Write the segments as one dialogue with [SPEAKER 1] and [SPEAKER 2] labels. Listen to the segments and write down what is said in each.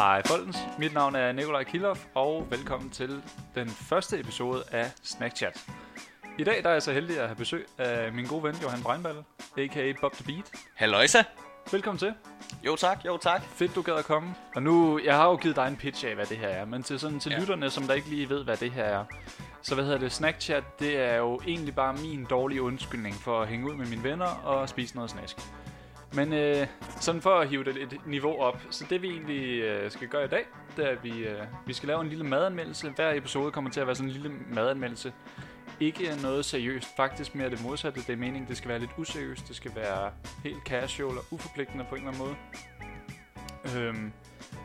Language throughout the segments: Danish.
[SPEAKER 1] Hej folkens, mit navn er Nikolaj Kilhoff, og velkommen til den første episode af Snack Chat. I dag der er jeg så heldig at have besøg af min gode ven Johan Breinballe, a.k.a. Bob the Beat.
[SPEAKER 2] Halløjsa.
[SPEAKER 1] Velkommen til.
[SPEAKER 2] Jo tak, jo tak.
[SPEAKER 1] Fedt, du gad at komme. Og nu, jeg har jo givet dig en pitch af, hvad det her er, men til, sådan, til
[SPEAKER 2] Ja.
[SPEAKER 1] lytterne, som der ikke lige ved, hvad det her er. Så hvad hedder det, Snack Chat, det er jo egentlig bare min dårlige undskyldning for at hænge ud med mine venner og spise noget snask. Men øh, sådan for at hive det et niveau op, så det vi egentlig øh, skal gøre i dag, det er, at vi, øh, vi skal lave en lille madanmeldelse. Hver episode kommer til at være sådan en lille madanmeldelse. Ikke noget seriøst, faktisk mere det modsatte. Det er meningen, det skal være lidt useriøst, det skal være helt casual og uforpligtende på en eller anden måde. Øhm,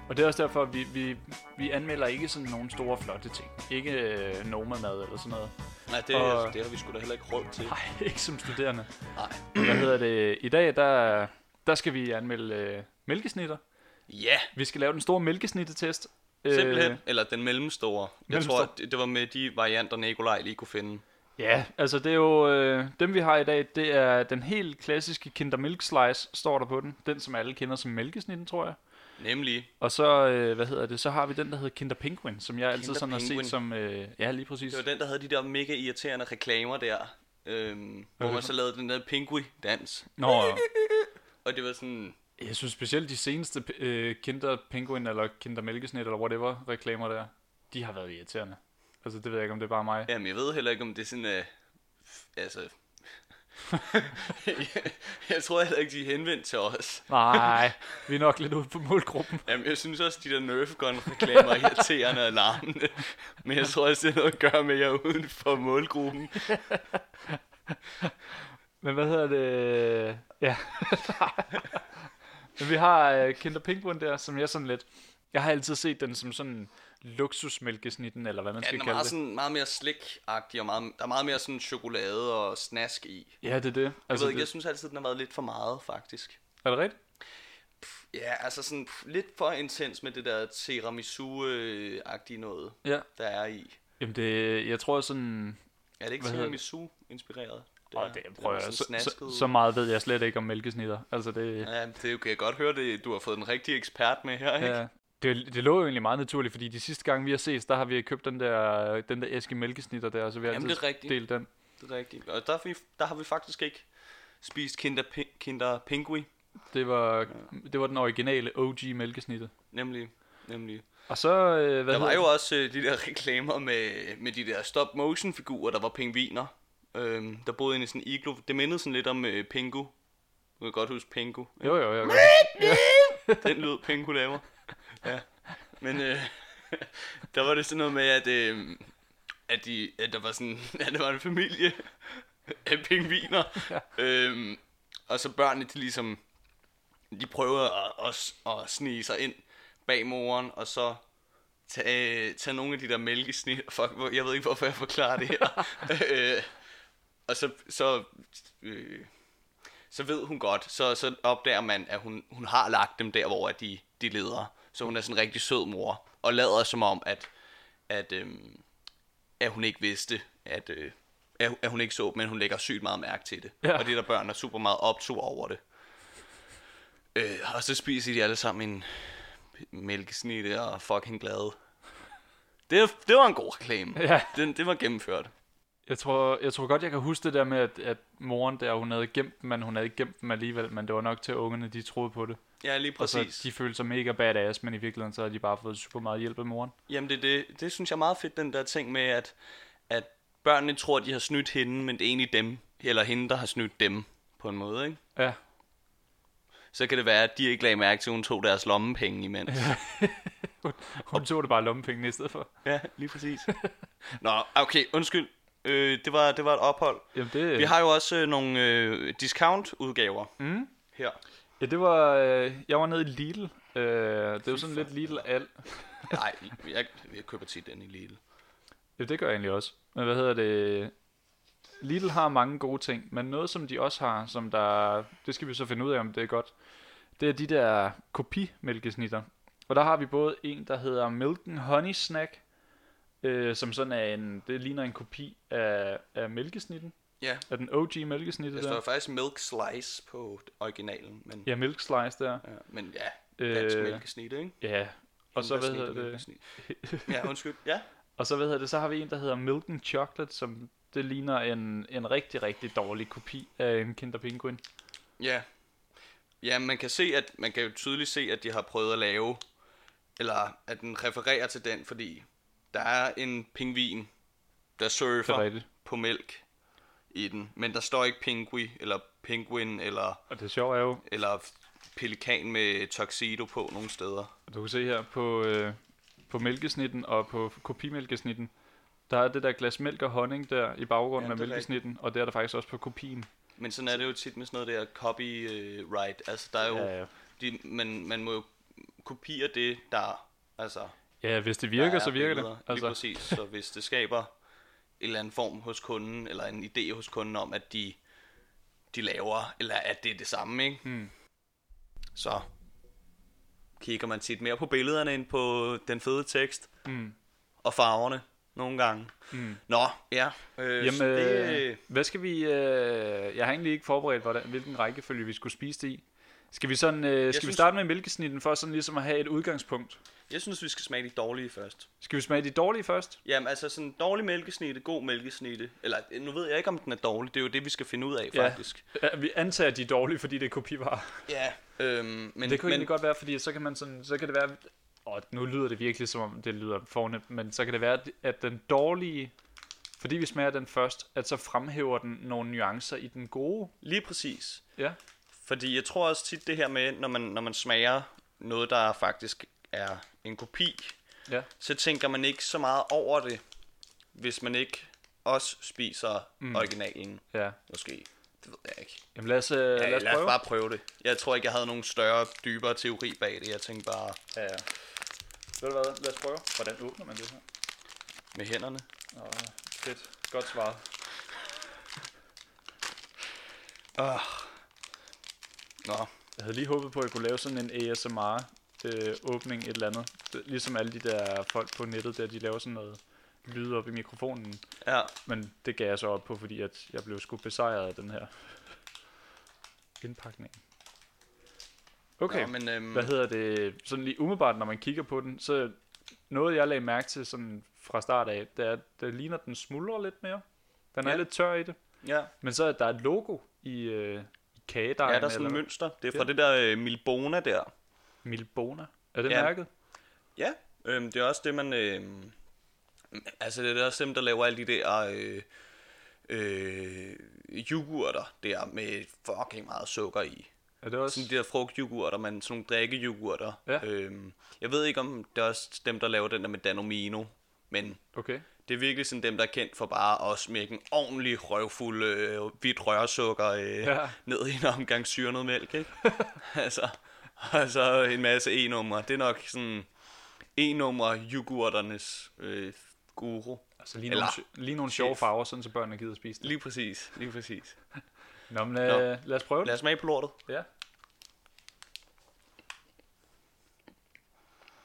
[SPEAKER 1] og det er også derfor, at vi, vi, vi anmelder ikke sådan nogle store flotte ting. Ikke øh, Noma-mad eller sådan noget.
[SPEAKER 2] Nej, det,
[SPEAKER 1] Og-
[SPEAKER 2] det har vi sgu da heller ikke råd til.
[SPEAKER 1] Nej, ikke som studerende.
[SPEAKER 2] Nej.
[SPEAKER 1] Hvad hedder det? I dag, der, der skal vi anmelde øh, mælkesnitter.
[SPEAKER 2] Ja,
[SPEAKER 1] Vi skal lave den store mælkesnittetest.
[SPEAKER 2] simpelthen.
[SPEAKER 1] Øh,
[SPEAKER 2] Eller den mellemstore. Jeg
[SPEAKER 1] Mellemstor.
[SPEAKER 2] tror, det, det var med de varianter, Nikolaj lige kunne finde.
[SPEAKER 1] ja, altså det er jo... Øh, dem vi har i dag, det er den helt klassiske Kinder Milk Slice, står der på den. Den, som alle kender som mælkesnitten, tror jeg.
[SPEAKER 2] Nemlig,
[SPEAKER 1] Og så, øh, hvad hedder det, så har vi den, der hedder Kinder Penguin, som jeg altid
[SPEAKER 2] Kinder
[SPEAKER 1] sådan har set
[SPEAKER 2] Penguin.
[SPEAKER 1] som... Øh, ja, lige præcis.
[SPEAKER 2] det var den, der havde de der mega irriterende reklamer der. Øhm, hvor man så lavede den der pingui-dans.
[SPEAKER 1] Nå,
[SPEAKER 2] Og det var sådan...
[SPEAKER 1] jeg synes specielt de seneste øh, Kinder Penguin eller Kinder Mælkesnit eller whatever reklamer der, de har været irriterende. Altså det ved jeg ikke, om det er bare mig.
[SPEAKER 2] Jamen, jeg ved heller ikke, om det er sådan... Øh, altså... jeg, tror heller ikke, de er henvendt til os.
[SPEAKER 1] Nej, vi er nok lidt ude på målgruppen.
[SPEAKER 2] Jamen, jeg synes også, de der Nerf Gun-reklamer er irriterende og larmende. Men jeg tror også, det er noget at gøre med, at jeg er uden for målgruppen.
[SPEAKER 1] Men hvad hedder det? Ja. Men vi har øh, Kinder Penguin der, som jeg sådan lidt... Jeg har altid set den som sådan luksusmælkesnitten, eller hvad man
[SPEAKER 2] Ja,
[SPEAKER 1] skal
[SPEAKER 2] er
[SPEAKER 1] kalde
[SPEAKER 2] meget,
[SPEAKER 1] det.
[SPEAKER 2] sådan, meget mere slik-agtig, og meget, der er meget mere sådan chokolade og snask i.
[SPEAKER 1] Ja, det er det.
[SPEAKER 2] Jeg,
[SPEAKER 1] Altså,
[SPEAKER 2] ved ikke, jeg synes altid, den har været lidt for meget, faktisk.
[SPEAKER 1] er det rigtigt?
[SPEAKER 2] Ja, altså sådan pff, lidt for intens med det der tiramisu-agtige noget,
[SPEAKER 1] Ja.
[SPEAKER 2] der er i.
[SPEAKER 1] Jamen det, jeg tror sådan...
[SPEAKER 2] Er det ikke
[SPEAKER 1] hedder det?
[SPEAKER 2] tiramisu-inspireret?
[SPEAKER 1] Åh, det, prøver
[SPEAKER 2] er
[SPEAKER 1] jeg.
[SPEAKER 2] sådan
[SPEAKER 1] Så, så, så, meget ved jeg slet ikke om mælkesnitter. Altså det...
[SPEAKER 2] Ja, det kan jeg godt høre, det. du har fået den rigtige ekspert med her, ikke?
[SPEAKER 1] Ja. Det, det lå jo egentlig meget naturligt, fordi de sidste gange, vi har set, der har vi købt den der, den der æske mælkesnitter der, og så vi har
[SPEAKER 2] Jamen,
[SPEAKER 1] altid
[SPEAKER 2] det er
[SPEAKER 1] delt den.
[SPEAKER 2] Det er rigtigt. Og der, har vi, der har vi faktisk ikke spist Kinder, Kinder Pingui,
[SPEAKER 1] Det var, det var den originale OG mælkesnitte.
[SPEAKER 2] nemlig. nemlig.
[SPEAKER 1] Og så, øh, hvad
[SPEAKER 2] Der var jo også øh, de der reklamer med, med de der stop-motion-figurer, der var pingviner, øhm, der boede inde i sådan en iglo. Det mindede sådan lidt om øh, Pingu. Du kan godt huske Pingu.
[SPEAKER 1] det? Jo, jo, jo. jo.
[SPEAKER 2] Den lyd Pingu laver. Ja. Men øh, der var det sådan noget med, at, øh, at, de, at der var sådan, at der var en familie af pingviner.
[SPEAKER 1] Ja.
[SPEAKER 2] Øhm, og så børnene, de ligesom, de prøvede at, at, at snige sig ind bag moren, og så tage, tage nogle af de der mælkesnit. Fuck, jeg ved ikke, hvorfor jeg forklarer det her. øh, og så, så, øh, så ved hun godt, så, så opdager man, at hun, hun har lagt dem der, hvor de, de leder. Så hun er sådan en rigtig sød mor, og lader som om, at, at, øhm, at hun ikke vidste, at, øh, at, at hun ikke så, men hun lægger sygt meget mærke til det.
[SPEAKER 1] Ja.
[SPEAKER 2] Og de der børn er super meget optur over det. Øh, og så spiser de alle sammen en mælkesnitte og fucking glade. Det, det var en god reklame.
[SPEAKER 1] Ja.
[SPEAKER 2] Den, det var gennemført.
[SPEAKER 1] Jeg tror, jeg tror godt, jeg kan huske det der med, at, at moren der, hun havde gemt dem, men hun havde ikke gemt dem alligevel, men det var nok til, at ungerne, de troede på det.
[SPEAKER 2] Ja, lige
[SPEAKER 1] Og så
[SPEAKER 2] præcis.
[SPEAKER 1] de følte sig mega badass, men i virkeligheden, så havde de bare fået super meget hjælp af moren.
[SPEAKER 2] Jamen det, det, det synes jeg er meget fedt, den der ting med, at, at børnene tror, at de har snydt hende, men det er egentlig dem, eller hende, der har snydt dem, på en måde, ikke?
[SPEAKER 1] Ja,
[SPEAKER 2] Så kan det være, at de ikke lagde mærke til, at hun tog deres lommepenge imens.
[SPEAKER 1] hun tog det bare lommepengene i stedet for.
[SPEAKER 2] Ja, lige præcis. Nå, okay, undskyld. Øh, det, var, det var et ophold.
[SPEAKER 1] Jamen det,
[SPEAKER 2] Vi har jo også øh, nogle øh, discount-udgaver
[SPEAKER 1] Mm.
[SPEAKER 2] her.
[SPEAKER 1] Ja, det var... Øh, jeg var nede i Lidl. Øh, det er jo sådan lidt Lidl al.
[SPEAKER 2] Nej, jeg, jeg køber tit den i Lidl.
[SPEAKER 1] Ja, det gør jeg egentlig også. Men hvad hedder det? Lidl har mange gode ting, men noget som de også har, som der... Det skal vi så finde ud af, om det er godt. Det er de der kopimælkesnitter. Og der har vi både en, der hedder Milk and Honey Snack, øh, som sådan er en... Det ligner en kopi af, af mælkesnitten.
[SPEAKER 2] Ja,
[SPEAKER 1] Af den OG mælkesnitte
[SPEAKER 2] der
[SPEAKER 1] der.
[SPEAKER 2] står faktisk milk slice på originalen, men,
[SPEAKER 1] Ja, milk slice der.
[SPEAKER 2] ja, men ja, dansk
[SPEAKER 1] Øh,
[SPEAKER 2] mælkesnit, ikke?
[SPEAKER 1] Ja, Og så, hvad hedder det?
[SPEAKER 2] ja, undskyld. Ja.
[SPEAKER 1] Og så, hvad hedder det, så har vi en, der hedder Milk and Chocolate, som det ligner en, en rigtig, rigtig dårlig kopi af en Kinder Penguin.
[SPEAKER 2] Ja. Ja, man kan se, at man kan jo tydeligt se, at de har prøvet at lave, eller at den refererer til den, fordi der er en pingvin, der
[SPEAKER 1] er
[SPEAKER 2] surfer på mælk i den, men der står ikke pingui, eller penguin, eller,
[SPEAKER 1] Og det sjove er jo,
[SPEAKER 2] eller pelikan med tuxedo på nogle steder.
[SPEAKER 1] du kan se her på, øh, på mælkesnitten og på kopimælkesnitten, der er det der glas mælk og honning der i baggrunden
[SPEAKER 2] Ja,
[SPEAKER 1] af mælkesnitten, og det er der faktisk også på kopien.
[SPEAKER 2] Men sådan er det jo tit med sådan noget der copyright. Altså, der er jo,
[SPEAKER 1] Ja, ja.
[SPEAKER 2] de, man, man må jo kopiere det, der, altså,
[SPEAKER 1] ja, hvis det virker,
[SPEAKER 2] er
[SPEAKER 1] så virker
[SPEAKER 2] billeder.
[SPEAKER 1] det.
[SPEAKER 2] Lige
[SPEAKER 1] Altså,
[SPEAKER 2] præcis. Så hvis det skaber en eller anden form hos kunden, eller en idé hos kunden om, at de, de laver, eller at det er det samme, ikke?
[SPEAKER 1] Hmm.
[SPEAKER 2] Så kigger man tit mere på billederne end på den fede tekst
[SPEAKER 1] mm,
[SPEAKER 2] og farverne nogle gange.
[SPEAKER 1] mm.
[SPEAKER 2] Nå, ja. Øh,
[SPEAKER 1] Jamen,
[SPEAKER 2] så det,
[SPEAKER 1] øh, hvad skal vi... Øh, jeg har egentlig ikke forberedt, hvordan, hvilken rækkefølge vi skulle spise det i. Skal vi, sådan, øh, skal vi
[SPEAKER 2] synes-
[SPEAKER 1] starte med mælkesnitten for sådan ligesom at have et udgangspunkt?
[SPEAKER 2] jeg synes, vi skal smage de dårlige først.
[SPEAKER 1] Skal vi smage de dårlige først?
[SPEAKER 2] Jamen, altså sådan dårlig mælkesnitte, god mælkesnitte. Eller, nu ved jeg ikke, om den er dårlig. Det er jo det, vi skal finde ud af,
[SPEAKER 1] Ja.
[SPEAKER 2] faktisk.
[SPEAKER 1] Ja, vi antager, at de er dårlige, fordi det er kopivarer.
[SPEAKER 2] Ja. Øhm, men,
[SPEAKER 1] Men det kunne
[SPEAKER 2] men,
[SPEAKER 1] egentlig godt være, fordi så kan man sådan, så kan det være, og nu lyder det virkelig som om det lyder fornemt, men så kan det være, at den dårlige, fordi vi smager den først, at så fremhæver den nogle nuancer i den gode.
[SPEAKER 2] Lige præcis.
[SPEAKER 1] Ja.
[SPEAKER 2] Fordi jeg tror også tit det her med, når man, når man smager noget, der faktisk er en kopi,
[SPEAKER 1] Ja.
[SPEAKER 2] så tænker man ikke så meget over det, hvis man ikke også spiser mm. originalen,
[SPEAKER 1] Ja.
[SPEAKER 2] måske. Det ved jeg ikke.
[SPEAKER 1] Jamen lad os, øh,
[SPEAKER 2] Ja,
[SPEAKER 1] lad os
[SPEAKER 2] lad os
[SPEAKER 1] prøve.
[SPEAKER 2] bare prøve det. Jeg tror ikke, jeg havde nogen større, dybere teori bag det. Jeg tænkte bare
[SPEAKER 1] Ja, ja. Ved du hvad, lad os prøve. Hvordan åbner man det her?
[SPEAKER 2] med hænderne.
[SPEAKER 1] Åh, fedt. Godt svaret.
[SPEAKER 2] Ah. Nå,
[SPEAKER 1] Jeg havde lige håbet på, at jeg kunne lave sådan en ASMR øh, åbning et eller andet. Det, ligesom alle de der folk på nettet der, de laver sådan noget lyd op i mikrofonen.
[SPEAKER 2] ja.
[SPEAKER 1] Men det gav jeg så op på, fordi at jeg blev sgu besejret af den her indpakning. Okay,
[SPEAKER 2] Nå, men, øhm,
[SPEAKER 1] hvad hedder det? Sådan lige umiddelbart, når man kigger på den, så noget jeg lagde mærke til sådan fra start af, det er, at det ligner, at den smuldrer lidt mere. Den er
[SPEAKER 2] Ja.
[SPEAKER 1] lidt tør i det.
[SPEAKER 2] Ja,
[SPEAKER 1] Men så er der et logo i, øh, i kagedejen.
[SPEAKER 2] ja der er sådan et
[SPEAKER 1] eller
[SPEAKER 2] mønster. Det er fra
[SPEAKER 1] Ja.
[SPEAKER 2] det der øh, Milbona der.
[SPEAKER 1] Milbona. Er det
[SPEAKER 2] Ja.
[SPEAKER 1] mærket?
[SPEAKER 2] Ja, øhm, det er også det, man... Øhm, altså, det er også dem, der laver alle de der øh, øh, yoghurter der med fucking meget sukker i.
[SPEAKER 1] Er det også?
[SPEAKER 2] Sådan de der frugtyoghurter, man sådan nogle drikkeyoghurter.
[SPEAKER 1] Ja.
[SPEAKER 2] Øhm, jeg ved ikke, om det er også dem, der laver den der med Danomino, men
[SPEAKER 1] Okay.
[SPEAKER 2] Det er virkelig sådan dem, der er kendt for bare at smække en ordentlig røvfuld øh, hvidt rørsukker øh,
[SPEAKER 1] Ja.
[SPEAKER 2] ned i en omgang syrnet mælk, ikke? altså, og så en masse E-numre. Det er nok sådan E-numre yoghurternes øh, guru.
[SPEAKER 1] Altså lige
[SPEAKER 2] Eller
[SPEAKER 1] nogle, lige nogle sjove farver, sådan så børnene gider spise det.
[SPEAKER 2] Lige præcis, lige præcis.
[SPEAKER 1] Nå, men øh, lad os prøve det.
[SPEAKER 2] Lad os smage på lortet.
[SPEAKER 1] Ja.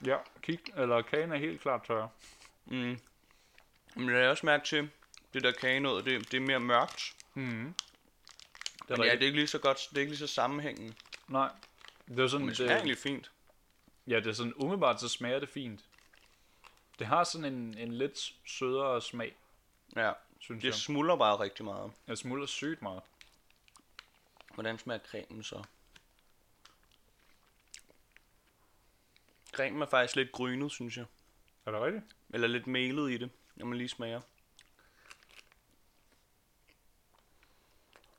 [SPEAKER 1] Ja, kig, eller kagen er helt klart tør.
[SPEAKER 2] Mm. Men jeg har også mærke til, det der kage noget, det, det er mere mørkt.
[SPEAKER 1] Mm. Det
[SPEAKER 2] Men ja, det er ikke lige så godt, det er ikke lige så sammenhængende.
[SPEAKER 1] Nej. Det er sådan,
[SPEAKER 2] Men det smager
[SPEAKER 1] det,
[SPEAKER 2] egentlig fint.
[SPEAKER 1] ja, det er sådan umiddelbart, så smager det fint. Det har sådan en, en lidt sødere smag,
[SPEAKER 2] Ja,
[SPEAKER 1] synes
[SPEAKER 2] det
[SPEAKER 1] jeg.
[SPEAKER 2] smuldrer bare rigtig meget.
[SPEAKER 1] Jeg smuldrer sygt meget.
[SPEAKER 2] Hvordan smager cremen så? Cremen er faktisk lidt grynet, synes jeg.
[SPEAKER 1] Er det rigtigt?
[SPEAKER 2] Eller lidt melet i det, når man lige smager.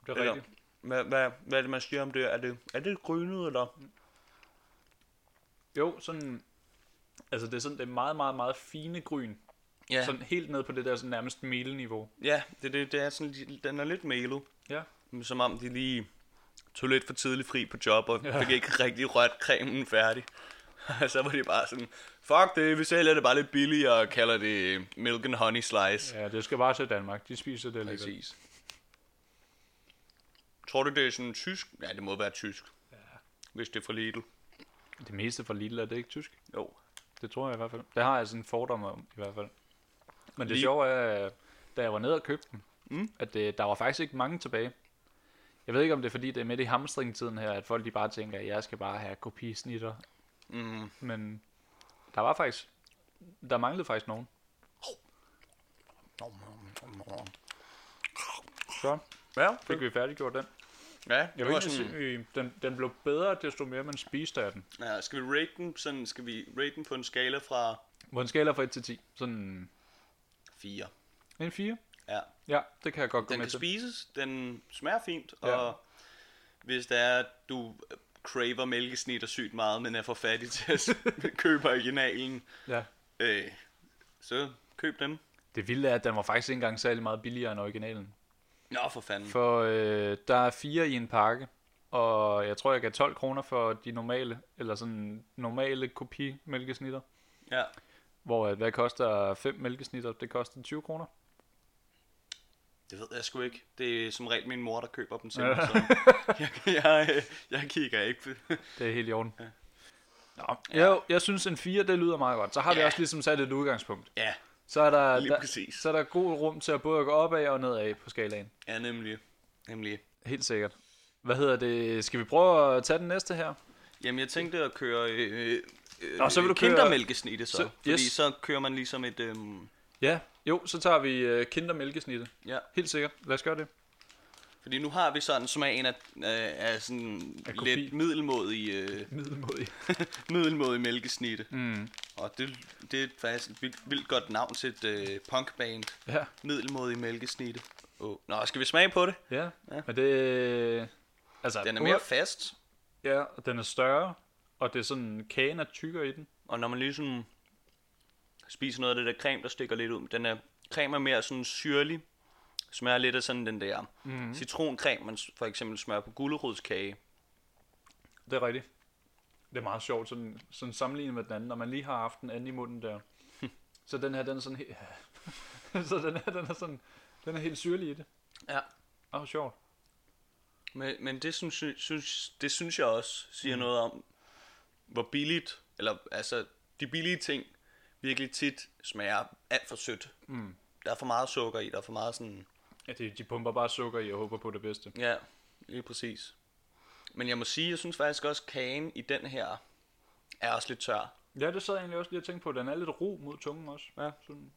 [SPEAKER 1] Det er
[SPEAKER 2] Eller-
[SPEAKER 1] rigtigt.
[SPEAKER 2] Hvad, hvad, hvad er det, man siger om det? Er det, er det grynet, eller?
[SPEAKER 1] Jo, sådan... Altså, det er sådan, det er meget, meget, meget fine gryn.
[SPEAKER 2] Ja,
[SPEAKER 1] Sådan helt ned på det der sådan nærmest meleniveau.
[SPEAKER 2] ja det, det, det er sådan, den er lidt melet.
[SPEAKER 1] Ja.
[SPEAKER 2] Som om de lige tog lidt for tidligt fri på job, og
[SPEAKER 1] Ja.
[SPEAKER 2] fik ikke rigtig rørt cremen færdig. Så var de bare sådan, fuck det, vi sælger det bare lidt billigere og kalder det milk and honey slice.
[SPEAKER 1] Ja, det skal bare til Danmark. De spiser det alligevel.
[SPEAKER 2] Præcis. Tror du, det er sådan tysk? Ja, det må være tysk. Ja. Hvis det er fra Lidl.
[SPEAKER 1] Det meste fra Lidl er det ikke tysk?
[SPEAKER 2] Jo.
[SPEAKER 1] Det tror jeg i hvert fald. Det har jeg sådan en fordom om, i hvert fald. Men det
[SPEAKER 2] Lige-
[SPEAKER 1] sjove er, da jeg var nede og købte dem,
[SPEAKER 2] Mm.
[SPEAKER 1] at det, der var faktisk ikke mange tilbage. Jeg ved ikke, om det er fordi, det er midt i hamstringtiden her, at folk de bare tænker, at jeg skal bare have kopisnitter.
[SPEAKER 2] Mm.
[SPEAKER 1] Men Der var faktisk... Der manglede faktisk nogen. Så
[SPEAKER 2] Ja,
[SPEAKER 1] fik vi færdiggjort den.
[SPEAKER 2] ja
[SPEAKER 1] Jeg
[SPEAKER 2] det
[SPEAKER 1] vil
[SPEAKER 2] var
[SPEAKER 1] ikke
[SPEAKER 2] sådan,
[SPEAKER 1] sige, den, den blev bedre, desto mere man spiste af den.
[SPEAKER 2] ja, skal vi rate den, sådan, skal vi rate den på en skala fra
[SPEAKER 1] På en skala fra 1 til 10. Sådan
[SPEAKER 2] 4?
[SPEAKER 1] en 4.
[SPEAKER 2] Ja.
[SPEAKER 1] Ja, det kan jeg godt gå
[SPEAKER 2] Den
[SPEAKER 1] med
[SPEAKER 2] kan
[SPEAKER 1] til.
[SPEAKER 2] spises, den smager fint,
[SPEAKER 1] Ja.
[SPEAKER 2] og hvis det er, du craver mælkesnitter sygt meget, men er for fattig til at købe originalen,
[SPEAKER 1] Ja.
[SPEAKER 2] øh, så køb dem.
[SPEAKER 1] Det vilde er, at den var faktisk ikke engang særlig meget billigere end originalen.
[SPEAKER 2] Nå, for fanden.
[SPEAKER 1] For øh, der er fire i en pakke, og jeg tror, jeg gav 12 kroner for de normale, eller sådan normale kopi mælkesnitter.
[SPEAKER 2] Ja.
[SPEAKER 1] Hvor at, hvad koster 5 mælkesnitter? Det koster 20 kroner.
[SPEAKER 2] Det ved jeg sgu ikke. Det er som regel min mor, der køber dem til
[SPEAKER 1] Ja.
[SPEAKER 2] så jeg, jeg, øh, jeg kigger ikke.
[SPEAKER 1] Det er helt i orden. Ja. Nå, jeg, jeg synes en 4, det lyder meget godt. Så har vi
[SPEAKER 2] Ja.
[SPEAKER 1] også ligesom sat et udgangspunkt.
[SPEAKER 2] Ja,
[SPEAKER 1] Så er der,
[SPEAKER 2] Lige
[SPEAKER 1] der,
[SPEAKER 2] præcis.
[SPEAKER 1] så er der god rum til at både gå opad og nedad på skalaen.
[SPEAKER 2] ja nemlig. nemlig.
[SPEAKER 1] Helt sikkert. Hvad hedder det? Skal vi prøve at tage den næste her?
[SPEAKER 2] Jamen, jeg tænkte at køre øh, øh,
[SPEAKER 1] Nå, så vil du køre-
[SPEAKER 2] kindermælkesnitte så.
[SPEAKER 1] Så-
[SPEAKER 2] fordi
[SPEAKER 1] yes.
[SPEAKER 2] så kører man ligesom et... Øhm,
[SPEAKER 1] Ja, jo, så tager vi uh, kindermælkesnitte.
[SPEAKER 2] ja.
[SPEAKER 1] Helt sikkert. Lad os gøre det.
[SPEAKER 2] Fordi nu har vi sådan smagen af, af, af sådan
[SPEAKER 1] Af kopi.
[SPEAKER 2] lidt middelmodig, øh,
[SPEAKER 1] Middelmodig.
[SPEAKER 2] middelmodig mælkesnitte.
[SPEAKER 1] Mm. Og
[SPEAKER 2] det, det er faktisk et vildt, vildt godt navn til et øh, punkband.
[SPEAKER 1] Ja,
[SPEAKER 2] Middelmodig mælkesnitte. Oh. Nå, skal vi smage på det?
[SPEAKER 1] ja.
[SPEAKER 2] Ja.
[SPEAKER 1] ja. Men det... Altså,
[SPEAKER 2] Den er mere fast,
[SPEAKER 1] Ja, og den er større, og det er sådan, kagen er tykkere i den.
[SPEAKER 2] og når man lige sådan spiser noget af det der creme, der stikker lidt ud, den er, creme er mere sådan syrlig, smager lidt af sådan den der mm. citroncreme, man for eksempel smører på gulerodskage.
[SPEAKER 1] Det er rigtigt. Det er meget sjovt, sådan, sådan sammenlignet med den anden, når man lige har haft den anden i munden der. så den her, den er sådan helt... så den her, den er sådan... Den er helt syrlig i det.
[SPEAKER 2] Ja.
[SPEAKER 1] Åh, oh, sjovt.
[SPEAKER 2] Men, men det, synes, synes, det synes jeg også siger mm. noget om, hvor billigt, eller altså de billige ting virkelig tit smager alt for sødt.
[SPEAKER 1] Mm.
[SPEAKER 2] Der er for meget sukker i, der er for meget sådan,
[SPEAKER 1] Ja, de, de pumper bare sukker i og håber på det bedste.
[SPEAKER 2] ja, lige præcis. Men jeg må sige, jeg synes faktisk også, kagen i den her er også lidt tør.
[SPEAKER 1] Ja, det sad jeg egentlig også lige og tænkte på. Den er lidt ro mod tungen også.
[SPEAKER 2] Ja.
[SPEAKER 1] Sådan.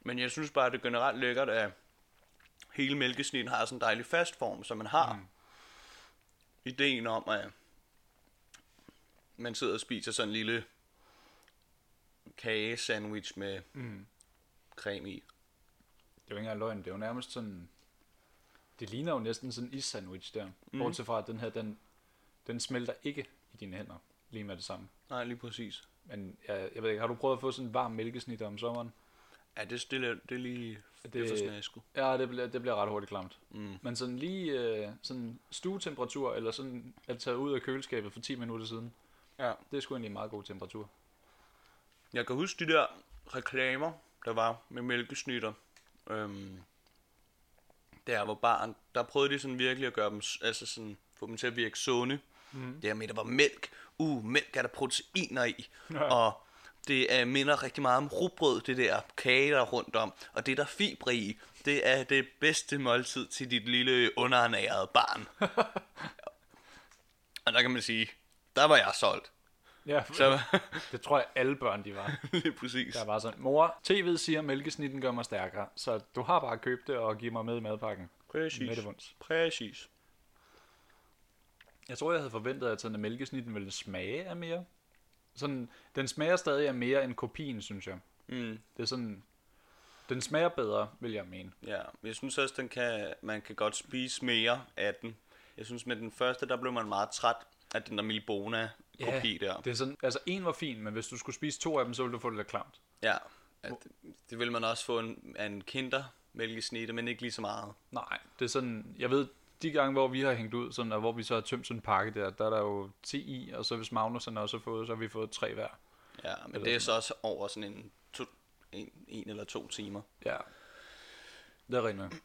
[SPEAKER 2] Men jeg synes bare, det er generelt lækkert, at hele mælkesnitten har sådan en dejlig fast form, så man har mm. ideen om, at man sidder og spiser sådan en lille kagesandwich med
[SPEAKER 1] Mm.
[SPEAKER 2] creme i.
[SPEAKER 1] Det er jo ikke engang løgn. Det er jo nærmest sådan... Det ligner jo næsten sådan en is-sandwich der. Mm. Bortset fra, at den her, den, den smelter ikke i dine hænder lige med det samme.
[SPEAKER 2] Nej, lige præcis.
[SPEAKER 1] Men jeg, jeg ved ikke, har du prøvet at få sådan en varm mælkesnit om sommeren?
[SPEAKER 2] Ja, det er, stille, det er lige det, det er for.
[SPEAKER 1] Ja, det bliver, det bliver ret hurtigt klamt.
[SPEAKER 2] Mm.
[SPEAKER 1] Men sådan lige øh, sådan stuetemperatur, eller sådan at tage ud af køleskabet for 10 minutter siden,
[SPEAKER 2] Ja.
[SPEAKER 1] det er sgu egentlig en meget god temperatur.
[SPEAKER 2] Jeg kan huske de der reklamer, der var med mælkesnitter. Øhm, der var barn, der prøvede de sådan virkelig at gøre dem, altså sådan, få dem til at virke sunde. Mm. Det her med, der var mælk. Uh, mælk er der proteiner i.
[SPEAKER 1] Ja.
[SPEAKER 2] Og det uh, minder rigtig meget om rugbrød, det der kage, der er rundt om. Og det er der fibre i. Det er det bedste måltid til dit lille underernærede barn. og der kan man sige, der var jeg solgt.
[SPEAKER 1] Ja,
[SPEAKER 2] Så
[SPEAKER 1] det tror jeg alle børn, de var.
[SPEAKER 2] lige præcis.
[SPEAKER 1] Der var sådan, mor, tv'et siger, at mælkesnitten gør mig stærkere, så du har bare købt det og givet mig med i madpakken.
[SPEAKER 2] Præcis.
[SPEAKER 1] Med det vunds.
[SPEAKER 2] Præcis.
[SPEAKER 1] Jeg tror, jeg havde forventet, at sådan, at mælkesnitten ville smage af mere. Sådan, den smager stadig af mere end kopien, synes jeg.
[SPEAKER 2] Mm.
[SPEAKER 1] Det er sådan, den smager bedre, vil jeg mene.
[SPEAKER 2] Ja, men jeg synes også, den kan, man kan godt spise mere af den. Jeg synes med den første, der blev man meget træt af den der Milbona kopi der.
[SPEAKER 1] Det er sådan, altså en var fin, men hvis du skulle spise to af dem, så ville du få det lidt klamt.
[SPEAKER 2] Ja, at, det vil man også få en, en kinder mælkesnitte, men ikke lige så meget.
[SPEAKER 1] Nej, det er sådan, jeg ved, de gange, hvor vi har hængt ud, sådan, og hvor vi så har tømt sådan en pakke der, der er der jo 10 i, og så hvis Magnus han også har fået, så har vi fået tre hver.
[SPEAKER 2] Ja, men
[SPEAKER 1] Eller
[SPEAKER 2] det er så også over sådan en, to, en, en eller to timer.
[SPEAKER 1] Ja. Det er rigtigt.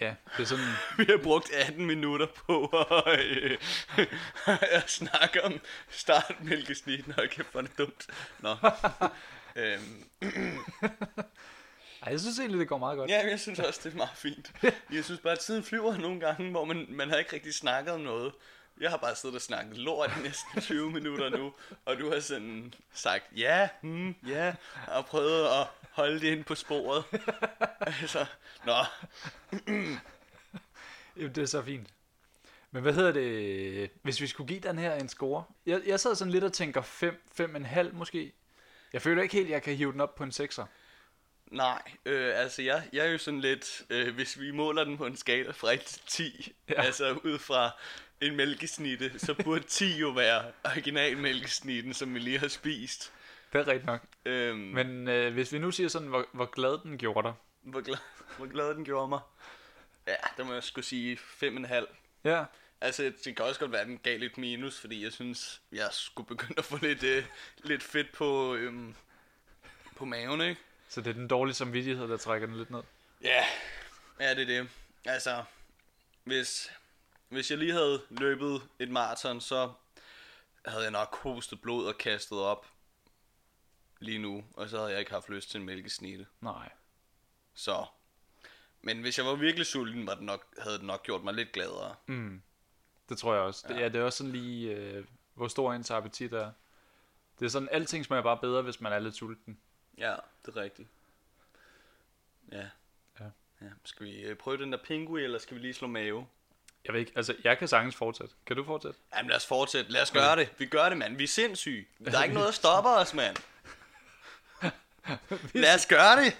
[SPEAKER 1] Ja, det er sådan,
[SPEAKER 2] Vi har brugt 18 minutter på at, øh, at snakke om startmælkesnitten. Hold kæft, hvor er det dumt. Nå. øhm,
[SPEAKER 1] ej, jeg synes egentlig, det går meget godt.
[SPEAKER 2] Ja, jeg synes også, det er meget fint. Jeg synes bare, at tiden flyver nogle gange, hvor man, man har ikke rigtig snakket om noget. Jeg har bare siddet og snakket lort i næsten 20 minutter nu, og du har sådan sagt, ja, hmm, ja, og prøvet at holde det ind på sporet. altså, nå,
[SPEAKER 1] Jamen, det er så fint. Men hvad hedder det, hvis vi skulle give den her en score? Jeg, jeg sad sådan lidt og tænker 5, 5,5 måske. Jeg føler ikke helt, at jeg kan hive den op på en 6'er.
[SPEAKER 2] nej, øh, altså jeg, jeg er jo sådan lidt, øh, hvis vi måler den på en skala fra 1 til 10,
[SPEAKER 1] Ja.
[SPEAKER 2] altså ud fra en mælkesnitte, så burde 10 jo være originalmælkesnitten, som vi lige har spist.
[SPEAKER 1] Det er rigtigt nok.
[SPEAKER 2] Øhm,
[SPEAKER 1] Men øh, hvis vi nu siger sådan, hvor, hvor glad den gjorde dig.
[SPEAKER 2] Hvor glad, hvor glad den gjorde mig. Ja, der må jeg skulle sige 5,5.
[SPEAKER 1] Ja.
[SPEAKER 2] Altså, det kan også godt være, at den gav lidt minus, fordi jeg synes, jeg skulle begynde at få lidt, øh, lidt fedt på, øhm, på maven, ikke?
[SPEAKER 1] Så det er den dårlige samvittighed, der trækker den lidt ned.
[SPEAKER 2] Ja, ja, det er det. Altså, hvis, hvis jeg lige havde løbet et maraton, så havde jeg nok hostet blod og kastet op lige nu, og så havde jeg ikke haft lyst til en mælkesnitte.
[SPEAKER 1] Nej.
[SPEAKER 2] Så. Men hvis jeg var virkelig sulten, var det nok, havde det nok gjort mig lidt gladere.
[SPEAKER 1] Mm. Det tror jeg også. Ja. Det, ja, det er også sådan lige, øh, hvor stor ens appetit er. Det er sådan, alting smager bare bedre, hvis man er lidt sulten.
[SPEAKER 2] Ja, det er rigtigt. Ja.
[SPEAKER 1] Ja.
[SPEAKER 2] ja. Skal vi øh, prøve den der pingui, eller skal vi lige slå mave?
[SPEAKER 1] Jeg ved ikke, altså, jeg kan sagtens fortsætte. Kan du fortsætte?
[SPEAKER 2] Jamen lad os fortsætte. Lad os gøre det. Vi gør det, mand. Vi er sindssyge. Der er ikke noget, der stopper os, mand. Lad os gøre det.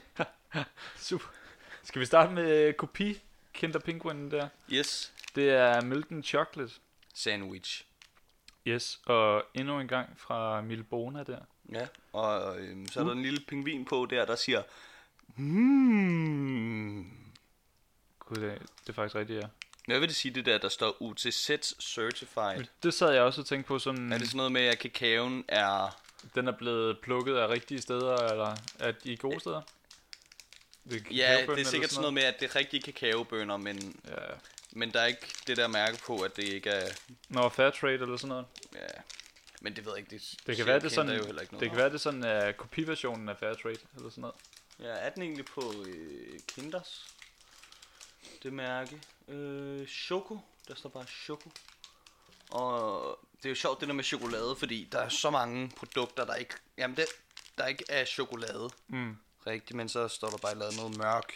[SPEAKER 1] Super. Skal vi starte med øh, kopi Kinder Penguin der?
[SPEAKER 2] Yes.
[SPEAKER 1] Det er Milton Chocolate.
[SPEAKER 2] Sandwich.
[SPEAKER 1] Yes, og endnu en gang fra Milbona der.
[SPEAKER 2] Ja. Og øhm, så er der en lille pingvin på der, der siger... Hmm.
[SPEAKER 1] Gud, det, det er faktisk rigtigt, ja.
[SPEAKER 2] Hvad vil det sige, det der, der står UTZ Certified?
[SPEAKER 1] Det sad jeg også og tænkte på sådan,
[SPEAKER 2] Er det sådan noget med, at kakaoen er...
[SPEAKER 1] den er blevet plukket af rigtige steder, eller er de gode steder? Det er
[SPEAKER 2] Ja, det er sikkert sådan noget med, at det er rigtige kakaobønner, men,
[SPEAKER 1] Ja.
[SPEAKER 2] men der er ikke det der mærke på, at det ikke er...
[SPEAKER 1] Nå, fair trade eller sådan noget.
[SPEAKER 2] Ja. Men det ved jeg ikke, det,
[SPEAKER 1] Det kan være, det er sådan,
[SPEAKER 2] jo heller ikke noget
[SPEAKER 1] det kan være, det er sådan uh, kopiversionen af fair trade eller sådan noget.
[SPEAKER 2] Ja, er den egentlig på øh, Kinders? Det mærke. Øh, Choco. Der står bare Choco. Og det er jo sjovt det der med chokolade, fordi der er så mange produkter, der ikke... Jamen, det, der ikke er chokolade.
[SPEAKER 1] Mm.
[SPEAKER 2] Rigtigt, men så står der bare lavet noget mørk.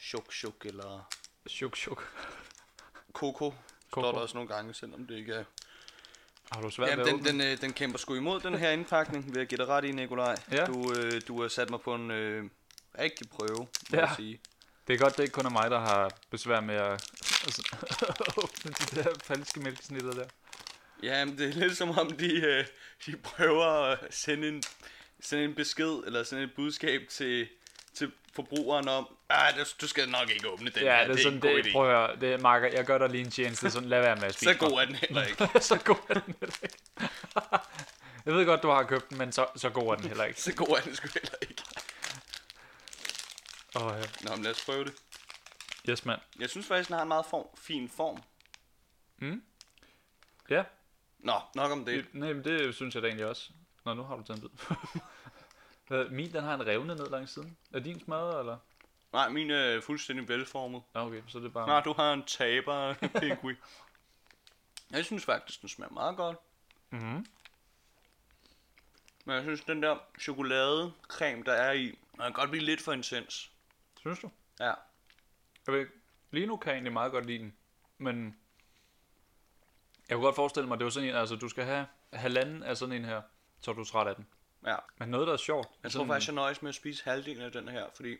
[SPEAKER 2] Chok, chok eller
[SPEAKER 1] Chuk, chuk.
[SPEAKER 2] koko. Står
[SPEAKER 1] Koko.
[SPEAKER 2] der også nogle gange, selvom det ikke er...
[SPEAKER 1] Har du svært
[SPEAKER 2] Jamen, den, den, øh, den kæmper sgu imod den her indpakning, vil jeg give dig ret i, Nikolaj.
[SPEAKER 1] Ja.
[SPEAKER 2] Du, øh, du har sat mig på en øh, rigtig prøve, må
[SPEAKER 1] Ja.
[SPEAKER 2] jeg sige.
[SPEAKER 1] Det er godt, det ikke kun er mig, der har besvær med at altså, åbne de der falske mælkesnitter der.
[SPEAKER 2] Ja, men det er lidt som om, de, øh, de prøver at sende en, sende en besked, eller sende et budskab til, til forbrugeren om, ah, du, skal nok ikke åbne den
[SPEAKER 1] Ja,
[SPEAKER 2] her,
[SPEAKER 1] det er sådan,
[SPEAKER 2] en god
[SPEAKER 1] det,
[SPEAKER 2] idé.
[SPEAKER 1] prøv at høre, det er, Marker, jeg gør dig lige en tjeneste, sådan, lad være med at spise
[SPEAKER 2] Så god er den heller ikke.
[SPEAKER 1] så god er den heller ikke. jeg ved godt, du har købt den, men så, så god er den heller ikke.
[SPEAKER 2] Så god er den sgu heller ikke.
[SPEAKER 1] Åh, ja.
[SPEAKER 2] Nå, men lad os prøve det.
[SPEAKER 1] Yes, mand.
[SPEAKER 2] Jeg synes faktisk, den har en meget form, fin form.
[SPEAKER 1] Ja,
[SPEAKER 2] Nå, nok om det.
[SPEAKER 1] det, nej, men det synes jeg da egentlig også. Nå, nu har du taget en bid. Hvad, Min, den har en revne ned langs siden. Er din smadret, eller?
[SPEAKER 2] Nej, min er fuldstændig velformet.
[SPEAKER 1] Ja, okay, så er det bare...
[SPEAKER 2] Nej, du har en taber, pingui. Jeg synes faktisk, den smager meget godt.
[SPEAKER 1] Mm-hmm.
[SPEAKER 2] Men jeg synes, den der chokoladecreme, der er i, den kan godt blive lidt for intens.
[SPEAKER 1] Synes du?
[SPEAKER 2] Ja.
[SPEAKER 1] Jeg ved ikke, lige nu kan jeg egentlig meget godt lide den, men jeg kunne godt forestille mig, at det var sådan en, altså du skal have halvanden af sådan en her, så er du træt af den.
[SPEAKER 2] Ja.
[SPEAKER 1] Men noget, der er sjovt.
[SPEAKER 2] Jeg tror faktisk, jeg nøjes med at spise halvdelen af den her, fordi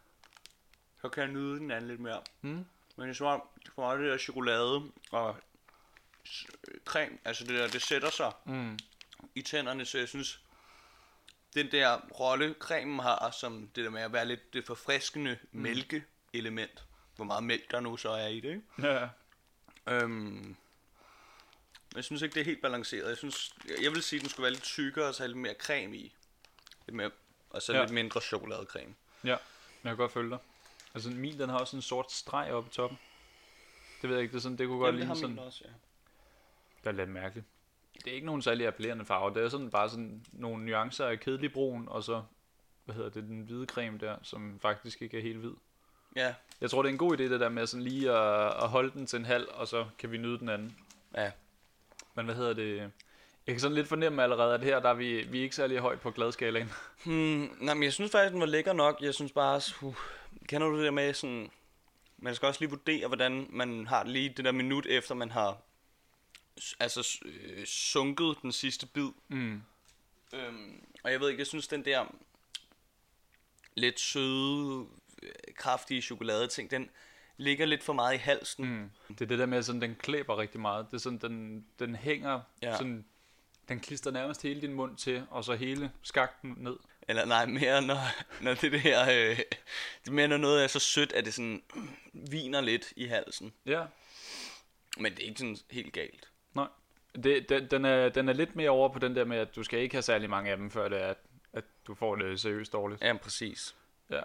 [SPEAKER 2] så kan jeg nyde den anden lidt mere.
[SPEAKER 1] Mm.
[SPEAKER 2] Men jeg tror, for meget det der chokolade og creme, altså det der, det sætter sig
[SPEAKER 1] Mm.
[SPEAKER 2] i tænderne, så jeg synes, den der rolle cremen har, som det der med at være lidt det forfriskende
[SPEAKER 1] Mm.
[SPEAKER 2] mælkeelement, hvor meget mælk der nu så er i det, ikke?
[SPEAKER 1] Ja.
[SPEAKER 2] Øhm, jeg synes ikke, det er helt balanceret. Jeg synes, jeg vil sige, at den skulle være lidt tykkere og så have lidt mere creme i. Lidt mere, og så
[SPEAKER 1] Ja.
[SPEAKER 2] lidt mindre chokoladecreme.
[SPEAKER 1] ja, jeg kan godt følge dig. Altså min, den har også en sort streg oppe i toppen. Det ved jeg ikke, det, er sådan, det kunne godt
[SPEAKER 2] Jamen,
[SPEAKER 1] ligne sådan,
[SPEAKER 2] også, ja.
[SPEAKER 1] det er lidt mærkeligt. Det er ikke nogen særlig appellerende farve, det er sådan bare sådan nogle nuancer af kedelig brun, og så, hvad hedder det, den hvide creme der, som faktisk ikke er helt hvid.
[SPEAKER 2] Ja,
[SPEAKER 1] Jeg tror, det er en god idé, det der med sådan lige at, at holde den til en halv, og så kan vi nyde den anden.
[SPEAKER 2] Ja.
[SPEAKER 1] Men hvad hedder det? Jeg kan sådan lidt fornemme allerede, at her der er vi, vi er ikke særlig højt på gladskalaen.
[SPEAKER 2] Hmm, nej, men jeg synes faktisk, den var lækker nok. Jeg synes bare, uh, kender du det der med sådan... Man skal også lige vurdere, hvordan man har lige det der minut efter, man har altså øh, sunket den sidste bid.
[SPEAKER 1] Mm.
[SPEAKER 2] Øhm, og jeg ved ikke, jeg synes den der lidt søde, øh, kraftige chokoladeting, den ligger lidt for meget i halsen.
[SPEAKER 1] Mm. Det er det der med, at sådan, den klæber rigtig meget. Det er sådan, den, den hænger,
[SPEAKER 2] Ja.
[SPEAKER 1] sådan, den klister nærmest hele din mund til, og så hele skakten ned.
[SPEAKER 2] Eller nej, mere når, når det der, øh, det er mere når noget er så sødt, at det sådan viner lidt i halsen.
[SPEAKER 1] Ja,
[SPEAKER 2] Men det er ikke sådan helt galt.
[SPEAKER 1] Det, den, den, er, den er lidt mere over på den der med, at du skal ikke have særlig mange af dem, før det er, at, at du får det seriøst dårligt.
[SPEAKER 2] Ja, præcis.
[SPEAKER 1] Ja.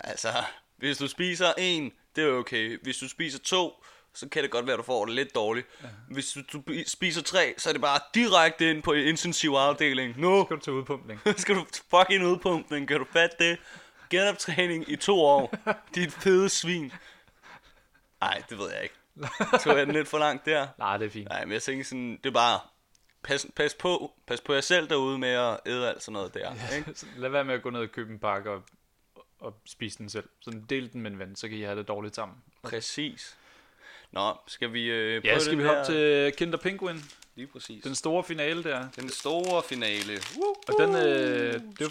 [SPEAKER 2] Altså, hvis du spiser en, det er okay. Hvis du spiser to, så kan det godt være, at du får det lidt dårligt. Ja. Hvis du, du spiser tre, så er det bare direkte ind på intensiv afdeling. Nu
[SPEAKER 1] Skal du til udpumpning?
[SPEAKER 2] skal du fucking udpumpning. Kan du fatte det? Genoptræning i to år. Dit fede svin. Nej, det ved jeg ikke. Tog jeg den lidt for langt der?
[SPEAKER 1] Nej, det er fint.
[SPEAKER 2] Nej, men jeg tænker sådan, det er bare... Pas, pas på, pas på jer selv derude med at æde alt sådan noget der. Ikke?
[SPEAKER 1] Så Lad være med at gå ned og købe en pakke og, og spise den selv. Sådan del den med en ven, så kan I have det dårligt sammen.
[SPEAKER 2] Præcis. Nå, skal vi øh, prøve
[SPEAKER 1] Ja, skal vi
[SPEAKER 2] her?
[SPEAKER 1] hoppe til Kinder Penguin?
[SPEAKER 2] Lige præcis.
[SPEAKER 1] Den store finale der.
[SPEAKER 2] den store finale.
[SPEAKER 1] Og den, øh, det, er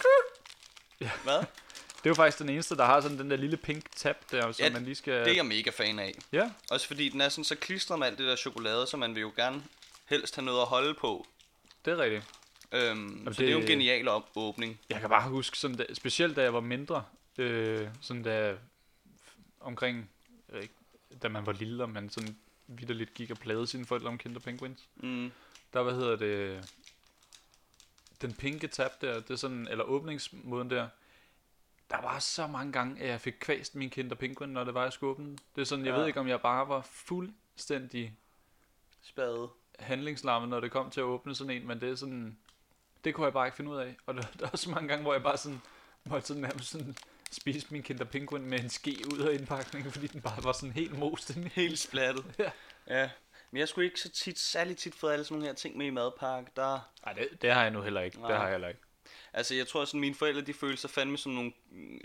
[SPEAKER 1] jo,
[SPEAKER 2] Hvad?
[SPEAKER 1] det er jo faktisk den eneste, der har sådan den der lille pink tab der, som
[SPEAKER 2] Ja,
[SPEAKER 1] man lige skal...
[SPEAKER 2] Det er jeg mega fan af.
[SPEAKER 1] Ja,
[SPEAKER 2] Også fordi den er sådan så klistret med alt det der chokolade, så man vil jo gerne helst have noget at holde på.
[SPEAKER 1] det er rigtigt.
[SPEAKER 2] Øhm, så
[SPEAKER 1] det-
[SPEAKER 2] det er jo en genial op- åbning.
[SPEAKER 1] Jeg kan bare huske, sådan, da, specielt da jeg var mindre, øh, sådan da omkring, ikke, da man var lille, og man sådan vidderligt gik og plagede sine forældre om Kinder Penguins.
[SPEAKER 2] Mm.
[SPEAKER 1] Der, hvad hedder det, den pinke tab der, det er sådan, eller åbningsmåden der, der var så mange gange, at jeg fik kvæst min Kinder Penguin, når det var, åbne den. Det er sådan, jeg
[SPEAKER 2] Ja.
[SPEAKER 1] ved ikke, om jeg bare var fuldstændig
[SPEAKER 2] Spade.
[SPEAKER 1] handlingslammet, når det kom til at åbne sådan en, men det er sådan, det kunne jeg bare ikke finde ud af. Og der, der er så mange gange, hvor jeg bare sådan, måtte sådan nærmest sådan spise min Kinder Penguin med en ske ud af indpakningen, fordi den bare var sådan helt most i.
[SPEAKER 2] Helt splattet.
[SPEAKER 1] Ja.
[SPEAKER 2] ja. Men jeg skulle ikke så tit, særlig tit fået alle sådan nogle her ting med i madpakke. Der,
[SPEAKER 1] Nej, det, det har jeg nu heller ikke.
[SPEAKER 2] Nej.
[SPEAKER 1] Det har jeg heller ikke.
[SPEAKER 2] Altså, jeg tror sådan, mine forældre, de følte sig fandme som nogle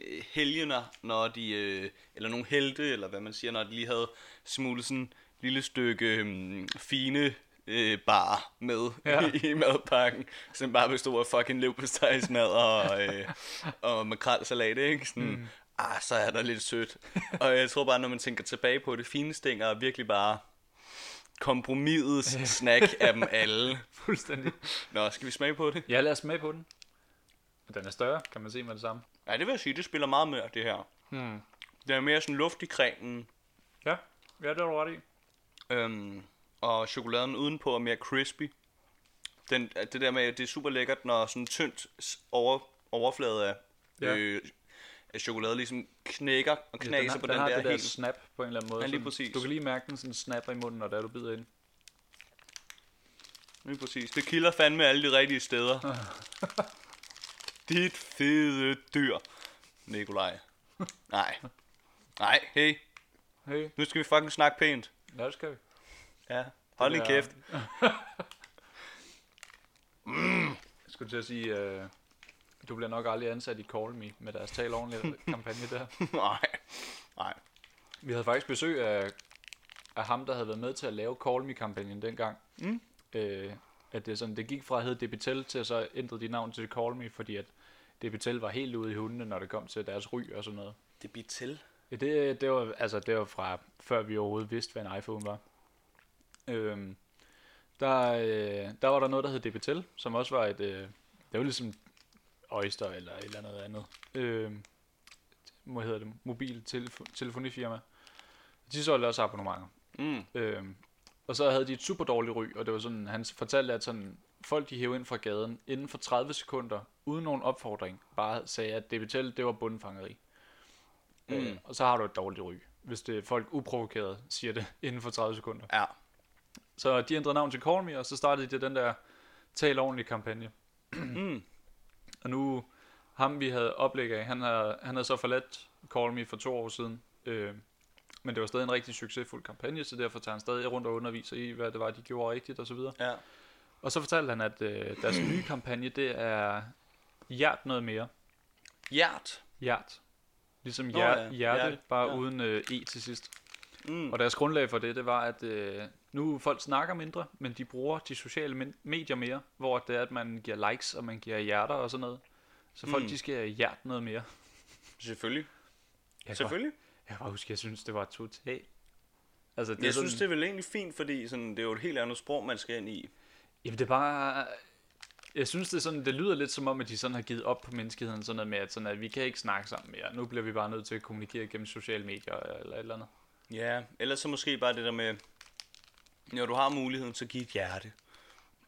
[SPEAKER 2] øh, helgener, når de, øh, eller nogle helte, eller hvad man siger, når de lige havde smuglet sådan lille stykke øh, fine øh, bar med
[SPEAKER 1] Ja.
[SPEAKER 2] i madpakken, som bare bestod af fucking leverpostejsmad og, øh, og makrelsalat, ikke? Sådan, mm. ah, så er der lidt sødt. og jeg tror bare, når man tænker tilbage på det, fine stænger er virkelig bare kompromisets snack af dem alle.
[SPEAKER 1] Fuldstændig.
[SPEAKER 2] Nå, skal vi smage på det?
[SPEAKER 1] Ja, lad os smage på den. Den er større, kan man se med det samme.
[SPEAKER 2] Ja, det vil jeg sige, det spiller meget mere, det her.
[SPEAKER 1] Hmm.
[SPEAKER 2] Det er mere sådan luft i cremen,
[SPEAKER 1] Ja, ja det er du ret i.
[SPEAKER 2] øhm, og chokoladen udenpå er mere crispy. Den, det der med, at det er super lækkert, når sådan tyndt over, overflade af,
[SPEAKER 1] Ja.
[SPEAKER 2] ja. øh, af chokolade ligesom knækker og
[SPEAKER 1] Ja,
[SPEAKER 2] knaser
[SPEAKER 1] den har,
[SPEAKER 2] på
[SPEAKER 1] den,
[SPEAKER 2] den,
[SPEAKER 1] har
[SPEAKER 2] der
[SPEAKER 1] det der
[SPEAKER 2] helt...
[SPEAKER 1] snap på en eller anden måde.
[SPEAKER 2] Ja, lige
[SPEAKER 1] sådan-
[SPEAKER 2] præcis.
[SPEAKER 1] Du kan lige mærke den sådan snapper i munden, når der du bider ind.
[SPEAKER 2] Lige præcis. Det kilder fandme alle de rigtige steder. Dit fede dyr, Nikolaj. Nej. Nej, hey.
[SPEAKER 1] Hey,
[SPEAKER 2] Nu skal vi fucking snakke pænt.
[SPEAKER 1] ja, det skal vi.
[SPEAKER 2] Ja. Hold din kæft.
[SPEAKER 1] Jeg skulle til at sige, øh, du bliver nok aldrig ansat i Call Me med deres tal ordentligt kampagne der.
[SPEAKER 2] Nej. Nej.
[SPEAKER 1] Vi havde faktisk besøg af, af ham, der havde været med til at lave Call Me-kampagnen dengang.
[SPEAKER 2] Mm.
[SPEAKER 1] Øh, at det, sådan, det gik fra at hedde Debitel til at så ændre de navn til Call Me, fordi at Debitel var helt ude i hundene, når det kom til deres ry og sådan noget.
[SPEAKER 2] Til.
[SPEAKER 1] Ja, det, det, var, altså, det var fra før vi overhovedet vidste, hvad en iPhone var. Øhm, der, øh, der var der noget, der hed Debitel, som også var et, øh, det var ligesom Oyster eller et eller andet andet. Øhm, hvad hedder det? Mobil telefo- telefonifirma. De solgte også abonnementer.
[SPEAKER 2] Mm.
[SPEAKER 1] Øhm, og så havde de et super dårligt ry, og det var sådan, han fortalte, at sådan, folk de hævde ind fra gaden inden for 30 sekunder, uden nogen opfordring, bare sagde, at Debitel, det var bundfangeri. Mm. Øh, og så har du et dårligt ry, hvis det folk uprovokeret siger det inden for 30 sekunder.
[SPEAKER 2] Ja.
[SPEAKER 1] Så de ændrede navn til Call Me, og så startede de den der tal ordentligt kampagne.
[SPEAKER 2] Mm.
[SPEAKER 1] Og nu, ham vi havde oplæg af, han havde, han havde så forladt Call Me for to år siden. Øh, men det var stadig en rigtig succesfuld kampagne, så derfor tager han stadig rundt og underviser i, hvad det var, de gjorde rigtigt og så videre.
[SPEAKER 2] Ja.
[SPEAKER 1] Og så fortalte han, at øh, deres nye kampagne, det er hjert noget mere.
[SPEAKER 2] Hjert.
[SPEAKER 1] Hjert. Ligesom hjer-
[SPEAKER 2] ja.
[SPEAKER 1] hjerte,
[SPEAKER 2] Hjerte,
[SPEAKER 1] bare
[SPEAKER 2] ja.
[SPEAKER 1] uden øh, e til sidst.
[SPEAKER 2] Mm.
[SPEAKER 1] Og deres grundlag for det, det var, at øh, nu folk snakker mindre, men de bruger de sociale medier mere, hvor det er, at man giver likes, og man giver hjerter og sådan noget. Så folk,
[SPEAKER 2] Mm.
[SPEAKER 1] de skal hjerte noget mere.
[SPEAKER 2] Selvfølgelig.
[SPEAKER 1] Kan,
[SPEAKER 2] Selvfølgelig.
[SPEAKER 1] Jeg kan bare huske, jeg synes, det var totalt. Altså, det
[SPEAKER 2] Jeg
[SPEAKER 1] sådan,
[SPEAKER 2] synes, det er vel egentlig fint, fordi sådan, det er jo et helt andet sprog, man skal ind i.
[SPEAKER 1] Jamen, det er bare... Jeg synes, det, er sådan, det lyder lidt som om, at de sådan har givet op på menneskeheden, sådan noget med, at, sådan, at vi kan ikke snakke sammen mere. Nu bliver vi bare nødt til at kommunikere gennem sociale medier eller et eller andet.
[SPEAKER 2] Ja, ellers så måske bare det der med, når du har muligheden, så giv et hjerte,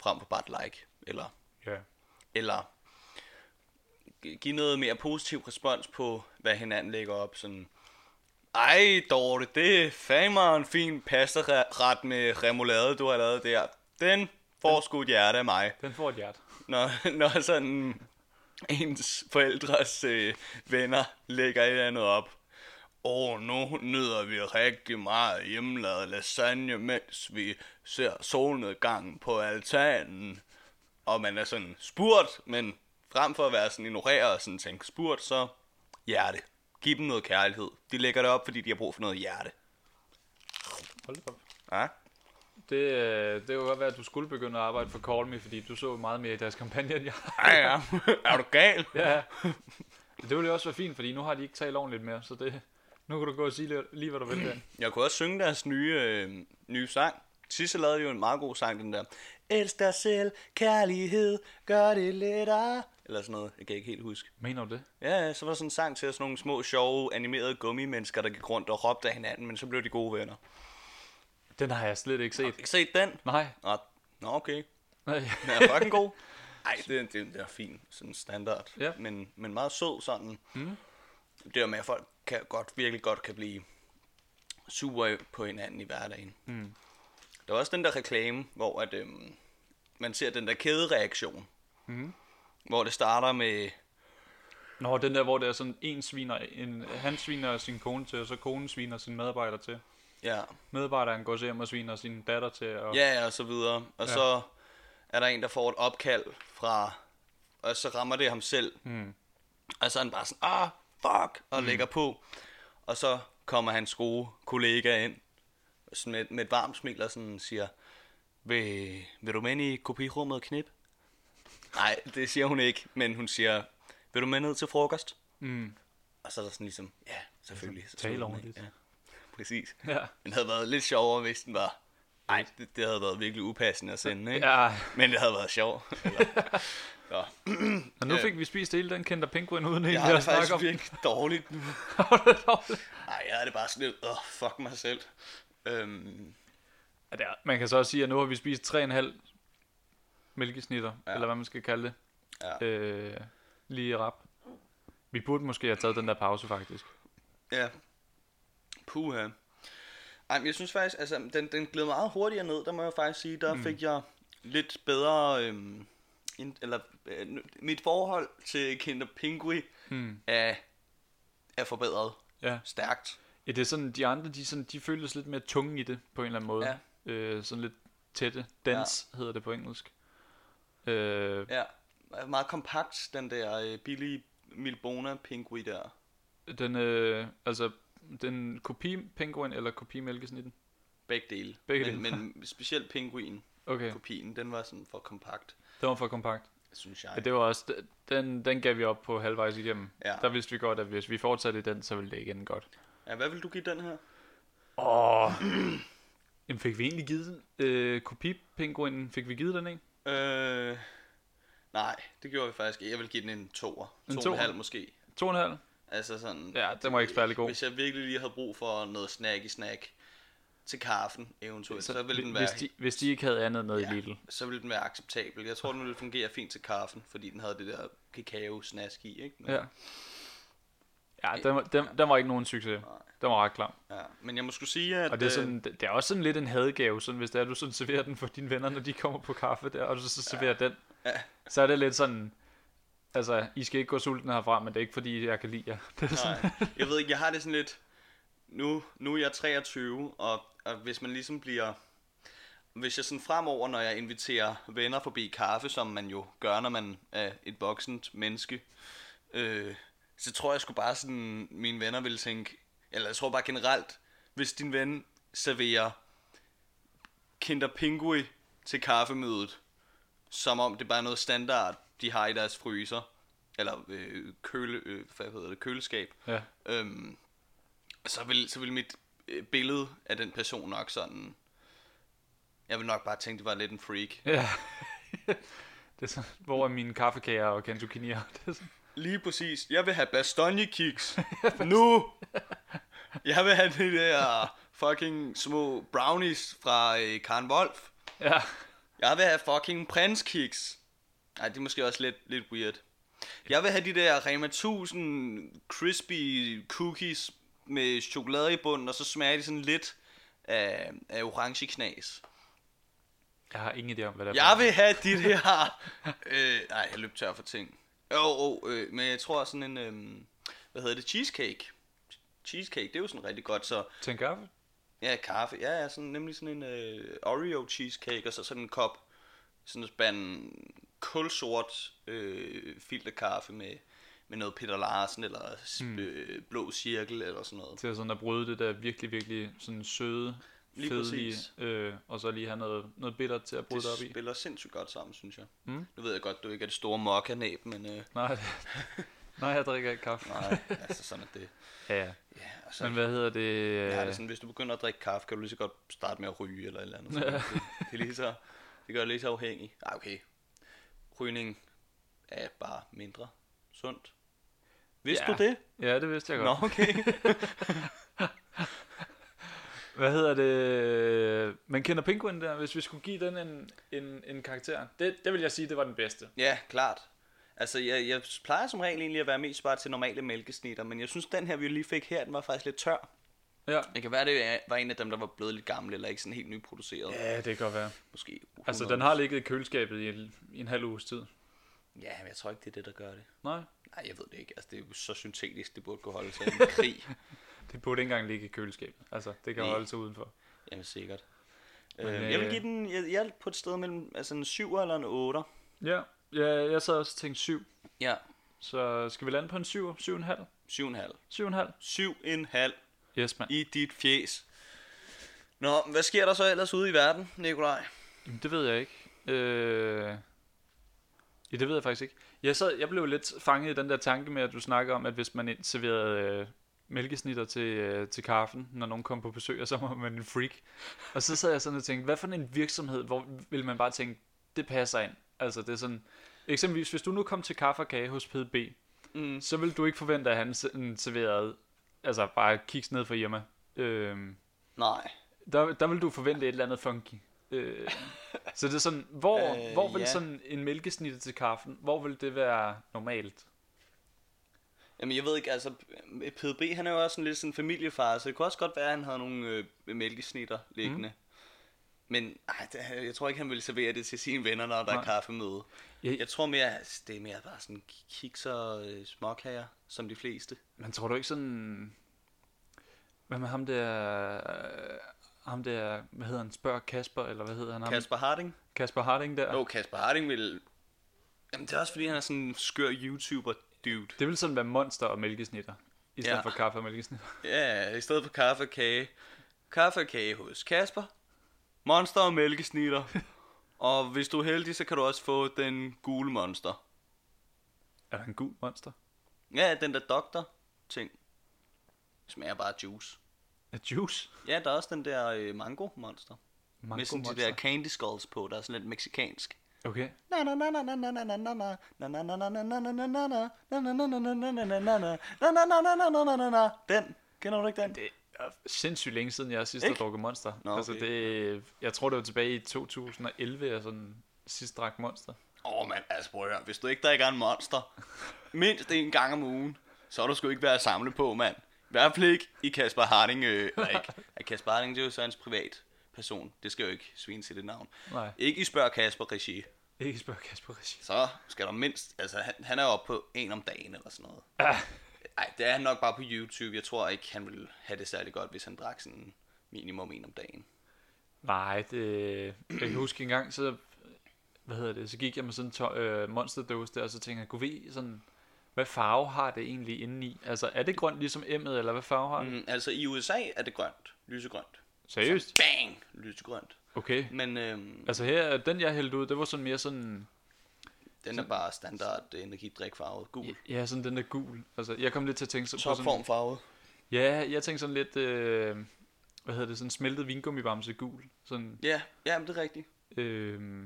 [SPEAKER 2] frem for bare et like, eller,
[SPEAKER 1] Ja.
[SPEAKER 2] eller gi- give noget mere positiv respons på, hvad hinanden lægger op, sådan, ej Dorte, det er fandme en fin pastaret med remoulade, du har lavet der. Den får sgu et hjerte af mig.
[SPEAKER 1] Den får et hjerte.
[SPEAKER 2] når, når sådan ens forældres øh, venner lægger et eller andet op. Og nu nyder vi rigtig meget hjemmelavet lasagne, mens vi ser solnedgangen på altanen. Og man er sådan spurgt, men frem for at være sådan ignoreret og sådan tænke spurgt, så hjerte. Giv dem noget kærlighed. De lægger det op, fordi de har brug for noget hjerte.
[SPEAKER 1] Hold op.
[SPEAKER 2] Ja?
[SPEAKER 1] Det, øh, det kunne godt være, at du skulle begynde at arbejde for Call Me, fordi du så meget mere i deres kampagne, end jeg.
[SPEAKER 2] Ja, ja. er du gal?
[SPEAKER 1] ja. Det ville jo også være fint, fordi nu har de ikke talt ordentligt mere, så det, nu kan du gå og sige lige, hvad du vil der.
[SPEAKER 2] Jeg kunne også synge deres nye, øh, nye sang. Sisse lavede jo en meget god sang, den der. Elsk dig selv, kærlighed, gør det lettere. Eller sådan noget, jeg kan ikke helt huske.
[SPEAKER 1] Mener du det?
[SPEAKER 2] Ja, så var der sådan en sang til sådan nogle små, sjove, animerede gummimennesker, der gik rundt og råbte af hinanden, men så blev de gode venner.
[SPEAKER 1] Den har jeg slet ikke set.
[SPEAKER 2] Ikke set den?
[SPEAKER 1] Nej.
[SPEAKER 2] Nå, nå okay.
[SPEAKER 1] Nej.
[SPEAKER 2] Den er fucking god. Ej, det, det, det er fint. Sådan standard.
[SPEAKER 1] Ja.
[SPEAKER 2] Men, men meget sød sådan.
[SPEAKER 1] Mm.
[SPEAKER 2] Det der med, at folk kan godt, virkelig godt kan blive super på hinanden i hverdagen.
[SPEAKER 1] Mm.
[SPEAKER 2] Der var også den der reklame, hvor at, øhm, man ser den der kædereaktion.
[SPEAKER 1] Mhm.
[SPEAKER 2] Hvor det starter med,
[SPEAKER 1] Nå, den der, hvor det er sådan, en sviner, en, han sviner sin kone til, og så konen sviner sin medarbejder til.
[SPEAKER 2] ja,
[SPEAKER 1] Medarbejderen går hjem og sviner sin datter til, og
[SPEAKER 2] ja, ja, og så videre. Og
[SPEAKER 1] ja.
[SPEAKER 2] så er der en, der får et opkald fra, og så rammer det ham selv.
[SPEAKER 1] Mm.
[SPEAKER 2] Og så er han bare sådan, ah, fuck, og mm. lægger på. Og så kommer hans gode kollega ind, sådan med, med et varmt smil og sådan siger, vil, vil du med ind i kopirummet og knip? Nej, det siger hun ikke, men hun siger, vil du med ned til frokost?
[SPEAKER 1] Mm.
[SPEAKER 2] Og så er der sådan ligesom, ja, selvfølgelig. Så
[SPEAKER 1] tale
[SPEAKER 2] hun,
[SPEAKER 1] ordentligt.
[SPEAKER 2] ikke? Ja, præcis.
[SPEAKER 1] Ja.
[SPEAKER 2] Men det havde været lidt sjovere, hvis den var, ej, det, det havde været virkelig upassende at sende, ikke?
[SPEAKER 1] ja.
[SPEAKER 2] Men det havde været sjovt. Så.
[SPEAKER 1] Og nu
[SPEAKER 2] Ja.
[SPEAKER 1] fik vi spist hele den kendte penguin uden
[SPEAKER 2] Jeg det
[SPEAKER 1] at snakke
[SPEAKER 2] faktisk
[SPEAKER 1] om.
[SPEAKER 2] virkelig dårligt nu.
[SPEAKER 1] ja,
[SPEAKER 2] Nej, jeg er det bare sådan lidt, åh, fuck mig selv. Øhm,
[SPEAKER 1] er, man kan så også sige, at nu har vi spist 3,5 mælkesnitter, ja. Eller hvad man skal kalde det,
[SPEAKER 2] ja.
[SPEAKER 1] øh, lige rap. Vi burde måske have taget den der pause, faktisk.
[SPEAKER 2] ja. Puha. Ej, men jeg synes faktisk, altså, den, den gled meget hurtigere ned, der må jeg faktisk sige. Der mm. fik jeg lidt bedre, øhm, in, eller øh, mit forhold til Kinder Pingui
[SPEAKER 1] Hmm.
[SPEAKER 2] er, er forbedret
[SPEAKER 1] Ja.
[SPEAKER 2] stærkt.
[SPEAKER 1] ja, det er sådan, de andre, de, sådan, de føles lidt mere tunge i det, på en eller anden måde.
[SPEAKER 2] Ja.
[SPEAKER 1] Øh, sådan lidt tætte. Dense ja. hedder det på engelsk. Øh,
[SPEAKER 2] Ja, meget kompakt, den der øh, billige Milbona Pingui der.
[SPEAKER 1] den, øh, altså, den kopi penguin eller kopi mælkesnitten?
[SPEAKER 2] Begge dele.
[SPEAKER 1] Begge
[SPEAKER 2] men,
[SPEAKER 1] dele.
[SPEAKER 2] men specielt Pinguin,
[SPEAKER 1] Okay,
[SPEAKER 2] kopien, den var sådan for kompakt,
[SPEAKER 1] den var for kompakt.
[SPEAKER 2] synes jeg.
[SPEAKER 1] Ja, det var også, den, den gav vi op på halvvejs igennem.
[SPEAKER 2] Ja.
[SPEAKER 1] Der vidste vi godt, at hvis vi fortsatte i den, så ville det ikke ende godt.
[SPEAKER 2] Ja, hvad vil du give den her?
[SPEAKER 1] Åh. Jamen fik vi egentlig givet den? Øh, kopipinguinen, fik vi givet den, ikke?
[SPEAKER 2] Øh, nej, det gjorde vi faktisk ikke. Jeg vil give den en toer.
[SPEAKER 1] En
[SPEAKER 2] to og en halv måske.
[SPEAKER 1] To og en halv?
[SPEAKER 2] Altså sådan...
[SPEAKER 1] Ja, den var ikke særlig god.
[SPEAKER 2] Hvis jeg virkelig lige havde brug for noget snacky snack til kaffen eventuelt, så, så ville den være...
[SPEAKER 1] hvis, de, hvis de ikke havde andet med
[SPEAKER 2] ja,
[SPEAKER 1] i Lidl.
[SPEAKER 2] så ville den være acceptabel. Jeg tror, den ville fungere fint til kaffen, fordi den havde det der kakao snask i, ikke?
[SPEAKER 1] Ja. Ja, den, var- den, den var ikke nogen succes.
[SPEAKER 2] Nej.
[SPEAKER 1] Den var ret klam.
[SPEAKER 2] ja. Men jeg må skulle sige, at...
[SPEAKER 1] Og det er,
[SPEAKER 2] øh,
[SPEAKER 1] sådan, det er også sådan lidt en hadegave, sådan, hvis det er, du sådan serverer den for dine venner, når de kommer på kaffe der, og du så serverer den.
[SPEAKER 2] Ja.
[SPEAKER 1] Så er det lidt sådan, altså, I skal ikke gå sultne herfra, men det er ikke fordi, jeg kan lide jer. Det er sådan,
[SPEAKER 2] Nej, jeg ved ikke, jeg har det sådan lidt... nu, nu er jeg 23, og, og hvis man ligesom bliver... Hvis jeg sådan fremover, når jeg inviterer venner forbi kaffe, som man jo gør, når man er et voksent menneske, øh, så tror jeg sgu bare sådan, mine venner vil tænke, eller jeg tror bare generelt, hvis din ven serverer Kinder Pingui til kaffemødet, som om det bare er noget standard, de har i deres fryser, eller øh, køle, øh, hvad hedder det, køleskab,
[SPEAKER 1] Ja.
[SPEAKER 2] øhm, så, vil, så vil mit øh, billede af den person nok sådan, jeg vil nok bare tænke, det var lidt en freak.
[SPEAKER 1] Ja. det er sådan, hvor er mine kaffekager og kantukinier? Det er sådan,
[SPEAKER 2] Lige præcis. Jeg vil have Bastogne kiks. nu! Jeg vil have de der fucking små brownies fra øh, Karen Wolf.
[SPEAKER 1] ja.
[SPEAKER 2] Jeg vil have fucking prins kiks. Nej, det er måske også lidt, lidt weird. Jeg vil have de der Rema 1000 crispy cookies med chokolade i bunden, og så smager de sådan lidt af, af orange knas.
[SPEAKER 1] Jeg har ingen idé om, hvad det er.
[SPEAKER 2] Jeg vil have de der... øh, nej, jeg løb tør for ting. Jo, oh, øh, men jeg tror sådan en... Øh, hvad hedder det? Cheesecake. Cheesecake, det er jo sådan rigtig godt, så...
[SPEAKER 1] Til en kaffe?
[SPEAKER 2] Ja, kaffe. Ja, ja, sådan, nemlig sådan en øh, Oreo cheesecake, og så sådan en kop, sådan en spand kulsort øh, filterkaffe med, med noget Peter Larsen, eller mm. øh, blå cirkel, eller sådan noget.
[SPEAKER 1] Til sådan at bryde det der virkelig, virkelig sådan søde,
[SPEAKER 2] Lige
[SPEAKER 1] fedelige,
[SPEAKER 2] præcis.
[SPEAKER 1] øh, og så lige have noget, noget bitter til at bryde det op
[SPEAKER 2] Det
[SPEAKER 1] i.
[SPEAKER 2] spiller sindssygt godt sammen, synes jeg.
[SPEAKER 1] Mm.
[SPEAKER 2] Nu ved jeg godt, du ikke er det store mokkanæb, men øh,
[SPEAKER 1] Nej, det, nej, jeg drikker ikke kaffe.
[SPEAKER 2] nej, altså sådan er det.
[SPEAKER 1] Ja, ja.
[SPEAKER 2] Ja, altså,
[SPEAKER 1] Men hvad hedder det?
[SPEAKER 2] Ja, det er
[SPEAKER 1] øh,
[SPEAKER 2] sådan, hvis du begynder at drikke kaffe, kan du lige så godt starte med at ryge eller et eller andet. Så det, det, er lige så, det gør dig lige så afhængig. Ah, okay. Rygning er bare mindre sundt. Vidste
[SPEAKER 1] Ja.
[SPEAKER 2] du det?
[SPEAKER 1] Ja, det vidste jeg
[SPEAKER 2] Nå,
[SPEAKER 1] godt.
[SPEAKER 2] okay.
[SPEAKER 1] Hvad hedder det? Man kender Penguin der, hvis vi skulle give den en, en, en karakter. Det, det vil jeg sige, det var den bedste.
[SPEAKER 2] ja, klart. Altså, jeg, jeg plejer som regel egentlig at være mest bare til normale mælkesnitter, men jeg synes, den her, vi lige fik her, den var faktisk lidt tør.
[SPEAKER 1] Ja.
[SPEAKER 2] Det kan være, det var en af dem, der var blevet lidt gammel, eller ikke sådan helt nyproduceret.
[SPEAKER 1] Ja, det kan godt være.
[SPEAKER 2] Måske 100.
[SPEAKER 1] Altså, den har ligget i køleskabet i en, i en halv uges tid.
[SPEAKER 2] Ja, men jeg tror ikke, det er det, der gør det.
[SPEAKER 1] Nej,
[SPEAKER 2] Nej, jeg ved det ikke. Altså, det er jo så syntetisk, det burde kunne holde i en krig.
[SPEAKER 1] det burde ikke engang ligge i køleskabet. Altså, det kan
[SPEAKER 2] Nej.
[SPEAKER 1] holde sig udenfor.
[SPEAKER 2] Jamen sikkert.
[SPEAKER 1] Men,
[SPEAKER 2] Men, øh, jeg vil give den, jeg, jeg er på et sted mellem altså en 7 eller en 8.
[SPEAKER 1] Ja, ja jeg sad også og tænkte 7.
[SPEAKER 2] Ja,
[SPEAKER 1] Så skal vi lande på en 7? 7,5?
[SPEAKER 2] 7,5.
[SPEAKER 1] 7,5?
[SPEAKER 2] 7,5
[SPEAKER 1] Yes, mand.
[SPEAKER 2] i dit fjes. Nå, hvad sker der så ellers ude i verden, Nikolaj?
[SPEAKER 1] Jamen, det ved jeg ikke. Øh... Ja, det ved jeg faktisk ikke. Jeg, sad, jeg blev lidt fanget i den der tanke med, at du snakker om, at hvis man serverede øh, mælkesnitter til, øh, til kaffen, når nogen kom på besøg, og så var man en freak. Og så sad jeg sådan og tænkte, hvad for en virksomhed, hvor vil man bare tænke, det passer ind. Altså det er sådan, eksempelvis hvis du nu kom til kaffe og kage hos PDB,
[SPEAKER 2] Mm.
[SPEAKER 1] så vil du ikke forvente, at han serverede, altså bare kiks ned for Irma. Øh,
[SPEAKER 2] Nej.
[SPEAKER 1] der, der vil du forvente et eller andet funky. Øh, så det er sådan, hvor,
[SPEAKER 2] Øh,
[SPEAKER 1] øh, hvor vil
[SPEAKER 2] ja.
[SPEAKER 1] sådan en mælkesnitte til kaffen, hvor vil det være normalt?
[SPEAKER 2] Jamen, jeg ved ikke, altså, PDB, han er jo også sådan lidt sådan en familiefar, så det kunne også godt være, at han havde nogle øh, mælkesnitter liggende. Mm. Men ej, det, jeg tror ikke, han ville servere det til sine venner, når der er
[SPEAKER 1] Nej.
[SPEAKER 2] kaffemøde.
[SPEAKER 1] Jeg,
[SPEAKER 2] Jeg tror mere, at det er mere bare sådan kiks og øh, småkager, som de fleste.
[SPEAKER 1] men tror du ikke sådan... Hvad med ham der... øh, Ham der... Hvad hedder han? Spørg Kasper, eller hvad hedder han? Ham?
[SPEAKER 2] Kasper Harding?
[SPEAKER 1] Kasper Harding der.
[SPEAKER 2] Jo, Kasper Harding vil... Jamen, det er også fordi, han er sådan en skør YouTuber dude.
[SPEAKER 1] Det vil sådan være monster og mælkesnitter. I stedet
[SPEAKER 2] Ja.
[SPEAKER 1] for kaffe og mælkesnitter.
[SPEAKER 2] Ja, i stedet for kaffe og kage. Kaffe og kage hos Kasper. Monster og mælkesnitter. og hvis du er heldig, så kan du også få den gule monster.
[SPEAKER 1] Er der en gul monster?
[SPEAKER 2] Ja, den der doktor ting. Smager bare juice.
[SPEAKER 1] Er juice?
[SPEAKER 2] Ja, der er også den der øh, mango monster.
[SPEAKER 1] Mango
[SPEAKER 2] Med sådan de der candy skulls på, der er sådan lidt meksikansk.
[SPEAKER 1] Okay.
[SPEAKER 2] Den. Kender du ikke den?
[SPEAKER 1] Det er sindssygt længe siden, jeg sidst har drukket Monster.
[SPEAKER 2] Nå,
[SPEAKER 1] altså, det, jeg tror, det var tilbage i 2011, jeg sådan sidst drak Monster.
[SPEAKER 2] Åh, oh, mand, altså prøv at høre. Hvis du ikke drikker en Monster mindst en gang om ugen, så er du sgu ikke været at samle på, mand. I hvert fald ikke i Kasper Harding. Øh, eller ikke. Kasper Harding, det er jo så hans privat person. Det skal jo ikke svine til det navn.
[SPEAKER 1] Nej.
[SPEAKER 2] Ikke i Spørg Kasper Regi
[SPEAKER 1] ikke spørg Kasper Regi.
[SPEAKER 2] Så skal der mindst... Altså, han, han er jo oppe på en om dagen eller sådan noget.
[SPEAKER 1] Ah,
[SPEAKER 2] ej, det er han nok bare på YouTube. Jeg tror ikke, han ville have det særlig godt, hvis han drak sådan minimum en om dagen.
[SPEAKER 1] Nej, det, jeg kan huske en gang, så, hvad hedder det, så gik jeg med sådan en to- øh, monsterdose der, og så tænkte jeg, kunne vi sådan, hvad farve har det egentlig indeni? Altså, er det grønt ligesom M'et, eller hvad farve har det?
[SPEAKER 2] Mm, altså i USA er det grønt. Lysegrønt.
[SPEAKER 1] Seriøst?
[SPEAKER 2] Bang! Lysegrønt.
[SPEAKER 1] Okay.
[SPEAKER 2] Men øhm,
[SPEAKER 1] Altså her, den jeg hældte ud, det var sådan mere sådan,
[SPEAKER 2] den er bare standard energidrikfarvet. Gul.
[SPEAKER 1] ja, sådan den der gul. Altså, jeg kom lidt til at tænke så på sådan,
[SPEAKER 2] farvet.
[SPEAKER 1] ja, jeg tænkte sådan lidt, øh, hvad hedder det, sådan smeltet vingummibamse gul. Sådan,
[SPEAKER 2] Ja, ja, men det er rigtigt.
[SPEAKER 1] øh,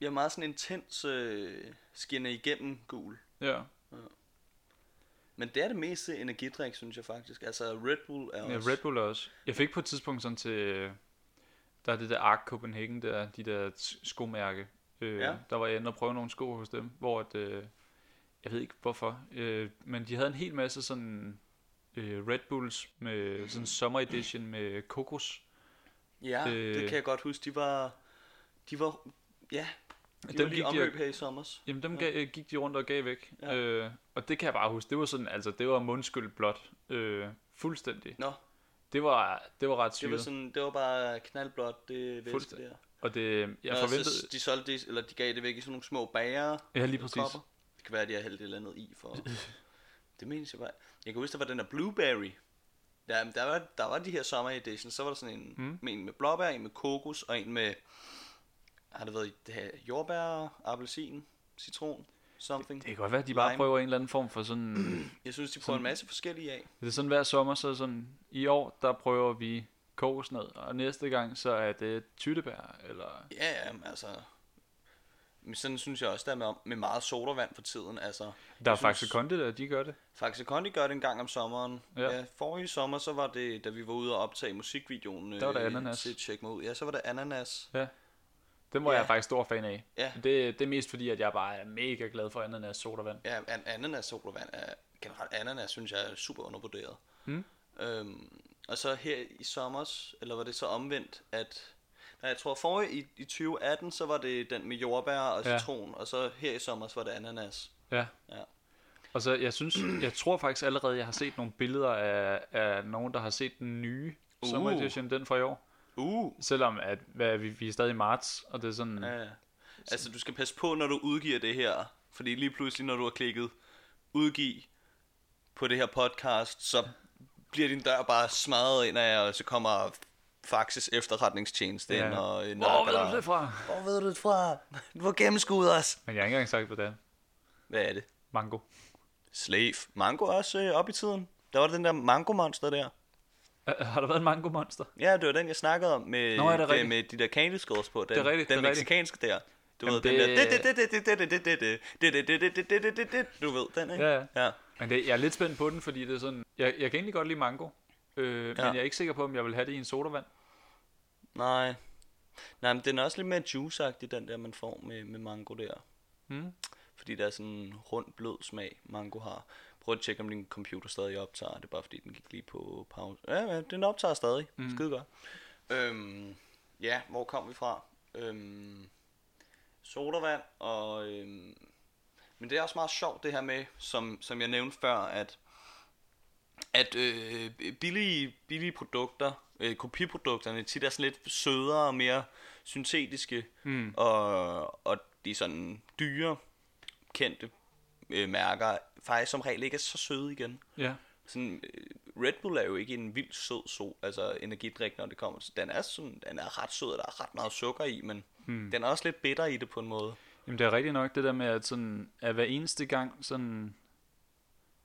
[SPEAKER 2] Jeg er meget sådan intens øh, skinner igennem gul.
[SPEAKER 1] ja.
[SPEAKER 2] Men det er det meste energidrik, synes jeg faktisk. Altså Red Bull er
[SPEAKER 1] Ja,
[SPEAKER 2] også...
[SPEAKER 1] Red Bull også. Jeg fik på et tidspunkt sådan til, der er det der Ark Copenhagen, der, de der skomærke. Øh,
[SPEAKER 2] Ja.
[SPEAKER 1] Der var jeg inde og prøve nogle sko hos dem, hvor at, øh, jeg ved ikke hvorfor, øh, men de havde en hel masse sådan øh, Red Bulls med sådan summer edition med kokos.
[SPEAKER 2] Ja, øh...
[SPEAKER 1] Øh.
[SPEAKER 2] det kan jeg godt huske. De var... De var... Ja, de
[SPEAKER 1] Dem
[SPEAKER 2] var
[SPEAKER 1] gik
[SPEAKER 2] lige
[SPEAKER 1] de-
[SPEAKER 2] omløb her i sommer.
[SPEAKER 1] Jamen dem gav, gik de rundt og gav væk.
[SPEAKER 2] Ja.
[SPEAKER 1] Øh, og det kan jeg bare huske, det var sådan, altså det var mundskyld blot. Øh, fuldstændig.
[SPEAKER 2] Nå,
[SPEAKER 1] Det var, det var ret
[SPEAKER 2] det
[SPEAKER 1] syret.
[SPEAKER 2] var, sådan, det var bare knaldblåt, det væske der.
[SPEAKER 1] Og det, jeg
[SPEAKER 2] Nå,
[SPEAKER 1] forventede...
[SPEAKER 2] Så de solgte det, eller de gav det væk i sådan nogle små bager.
[SPEAKER 1] Ja, lige præcis.
[SPEAKER 2] Kopper. Det kan være, at de har hældt et eller andet i for... det menes jeg bare. Jeg kan huske, der var den der blueberry. Der, der, var, der var de her summer edition, så var der sådan en, mm. med en med blåbær, en med kokos, og en med, har det været det her jordbær, appelsin, citron, something.
[SPEAKER 1] Det kan godt være, at de bare
[SPEAKER 2] Lime.
[SPEAKER 1] prøver en eller anden form for sådan...
[SPEAKER 2] Jeg synes, de prøver en masse forskellige af.
[SPEAKER 1] Det er sådan hver sommer, så sådan... I år, der prøver vi kokosnød, og næste gang, så er det tyttebær, eller...
[SPEAKER 2] Ja, ja, altså... Men sådan synes jeg også, der er med, med meget sodavand for tiden. Altså,
[SPEAKER 1] Der er faktisk Kondi, der de gør det.
[SPEAKER 2] Faxe Kondi gør det en gang om sommeren.
[SPEAKER 1] Ja.
[SPEAKER 2] Ja. Forrige sommer, så var det, da vi var ude og optage musikvideoen.
[SPEAKER 1] Der var der
[SPEAKER 2] øh,
[SPEAKER 1] ananas.
[SPEAKER 2] Til Check mig ud. Ja, så var det ananas.
[SPEAKER 1] Ja. Den var
[SPEAKER 2] Ja.
[SPEAKER 1] jeg faktisk stor fan af.
[SPEAKER 2] Ja.
[SPEAKER 1] Det, det er mest fordi, at jeg bare er mega glad for ananas sodavand.
[SPEAKER 2] Ja, an- ananas sodavand er generelt ananas, synes jeg er super undervurderet.
[SPEAKER 1] Mm.
[SPEAKER 2] Øhm, og så her i sommer, eller var det så omvendt, at nej, jeg tror forrige i, i 2018, så var det den med jordbær og
[SPEAKER 1] Ja.
[SPEAKER 2] citron, og så her i sommer, var det ananas.
[SPEAKER 1] Ja.
[SPEAKER 2] Ja.
[SPEAKER 1] Og så, jeg synes, jeg tror faktisk allerede, jeg har set nogle billeder af, af nogen, der har set den nye uh. Summer. Edition, den fra i år.
[SPEAKER 2] Uh,
[SPEAKER 1] Selvom at, hvad, vi, vi er stadig i marts, og det er sådan...
[SPEAKER 2] Ja, ja. Altså, du skal passe på, når du udgiver det her. Fordi lige pludselig, når du har klikket udgiv på det her podcast, så bliver din dør bare smadret ind af, og så kommer Faxes efterretningstjeneste
[SPEAKER 1] Ja.
[SPEAKER 2] ind og øh,
[SPEAKER 1] Hvor ved du det fra?
[SPEAKER 2] Hvor ved du det fra? Du har gennemskuet os.
[SPEAKER 1] Men jeg har ikke engang sagt, er.
[SPEAKER 2] Hvad er det?
[SPEAKER 1] Mango.
[SPEAKER 2] Slave. Mango er også øh, op i tiden. Der var den der mango-monster der.
[SPEAKER 1] Uh, har der været en mango monster?
[SPEAKER 2] Ja, det var den, jeg snakkede om med,
[SPEAKER 1] Nå, er det
[SPEAKER 2] det,
[SPEAKER 1] rigtigt?
[SPEAKER 2] med de der candy skulls på. Den,
[SPEAKER 1] Det er rigtigt,
[SPEAKER 2] Den
[SPEAKER 1] det er rigtigt.
[SPEAKER 2] mexikanske der. Du
[SPEAKER 1] Jamen,
[SPEAKER 2] ved, den
[SPEAKER 1] det-
[SPEAKER 2] der... Du ved den, ikke?
[SPEAKER 1] Ja, ja. Men det, jeg er lidt spændt på den, fordi det er sådan... Jeg, jeg kan egentlig godt lide mango. Øh. Men jeg er ikke sikker på, om jeg vil have det i en sodavand.
[SPEAKER 2] Nej. Nej, men den er også lidt mere juiceagtig, den der, man får med, med mango der.
[SPEAKER 1] Hmm?
[SPEAKER 2] Fordi der er sådan en rund, blød smag, mango har. Prøv at tjekke, om din computer stadig optager. Det er bare fordi, den gik lige på pause. Ja, ja, den optager stadig. Mm. Skide godt. Øhm, ja, hvor kom vi fra? Øhm, sodavand og... Øhm, men det er også meget sjovt det her med, som, som jeg nævnte før, at at øh, billige, billige produkter, øh, kopiprodukterne, tit er sådan lidt sødere og mere syntetiske, mm. og, og de sådan dyre, kendte øh, mærker, faktisk som regel ikke er så søde igen.
[SPEAKER 1] Ja.
[SPEAKER 2] Sådan, øh, Red Bull er jo ikke en vild sød so, altså energidrik, når det kommer til. Den er, sådan, den er ret sød, og der er ret meget sukker i, men mm. den er også lidt bitter i det på en måde.
[SPEAKER 1] Jamen det er rigtigt nok det der med, at, sådan, at hver eneste gang, sådan,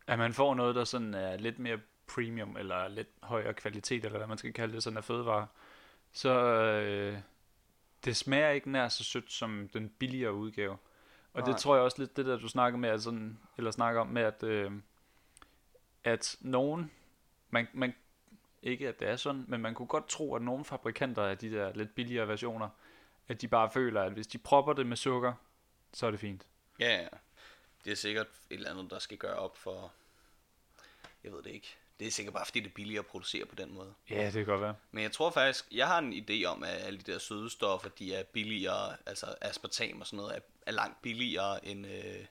[SPEAKER 1] at man får noget, der sådan er lidt mere premium, eller lidt højere kvalitet, eller hvad man skal kalde det, sådan af fødevare, så øh, det smager ikke nær så sødt som den billigere udgave. Og det
[SPEAKER 2] Nej.
[SPEAKER 1] tror jeg også lidt, det der du snakker med, at sådan, eller snakker om med, at, øh, at nogen, man, man, ikke at det er sådan, men man kunne godt tro, at nogle fabrikanter af de der lidt billigere versioner, at de bare føler, at hvis de propper det med sukker, så er det fint.
[SPEAKER 2] Ja, ja. Det er sikkert et eller andet, der skal gøre op for... Jeg ved det ikke. Det er sikkert bare, fordi det er billigere at producere på den måde.
[SPEAKER 1] Ja, det kan godt være.
[SPEAKER 2] Men jeg tror faktisk, jeg har en idé om, at alle de der søde stoffer, de er billigere, altså aspartam og sådan noget, er, er langt billigere end, øh,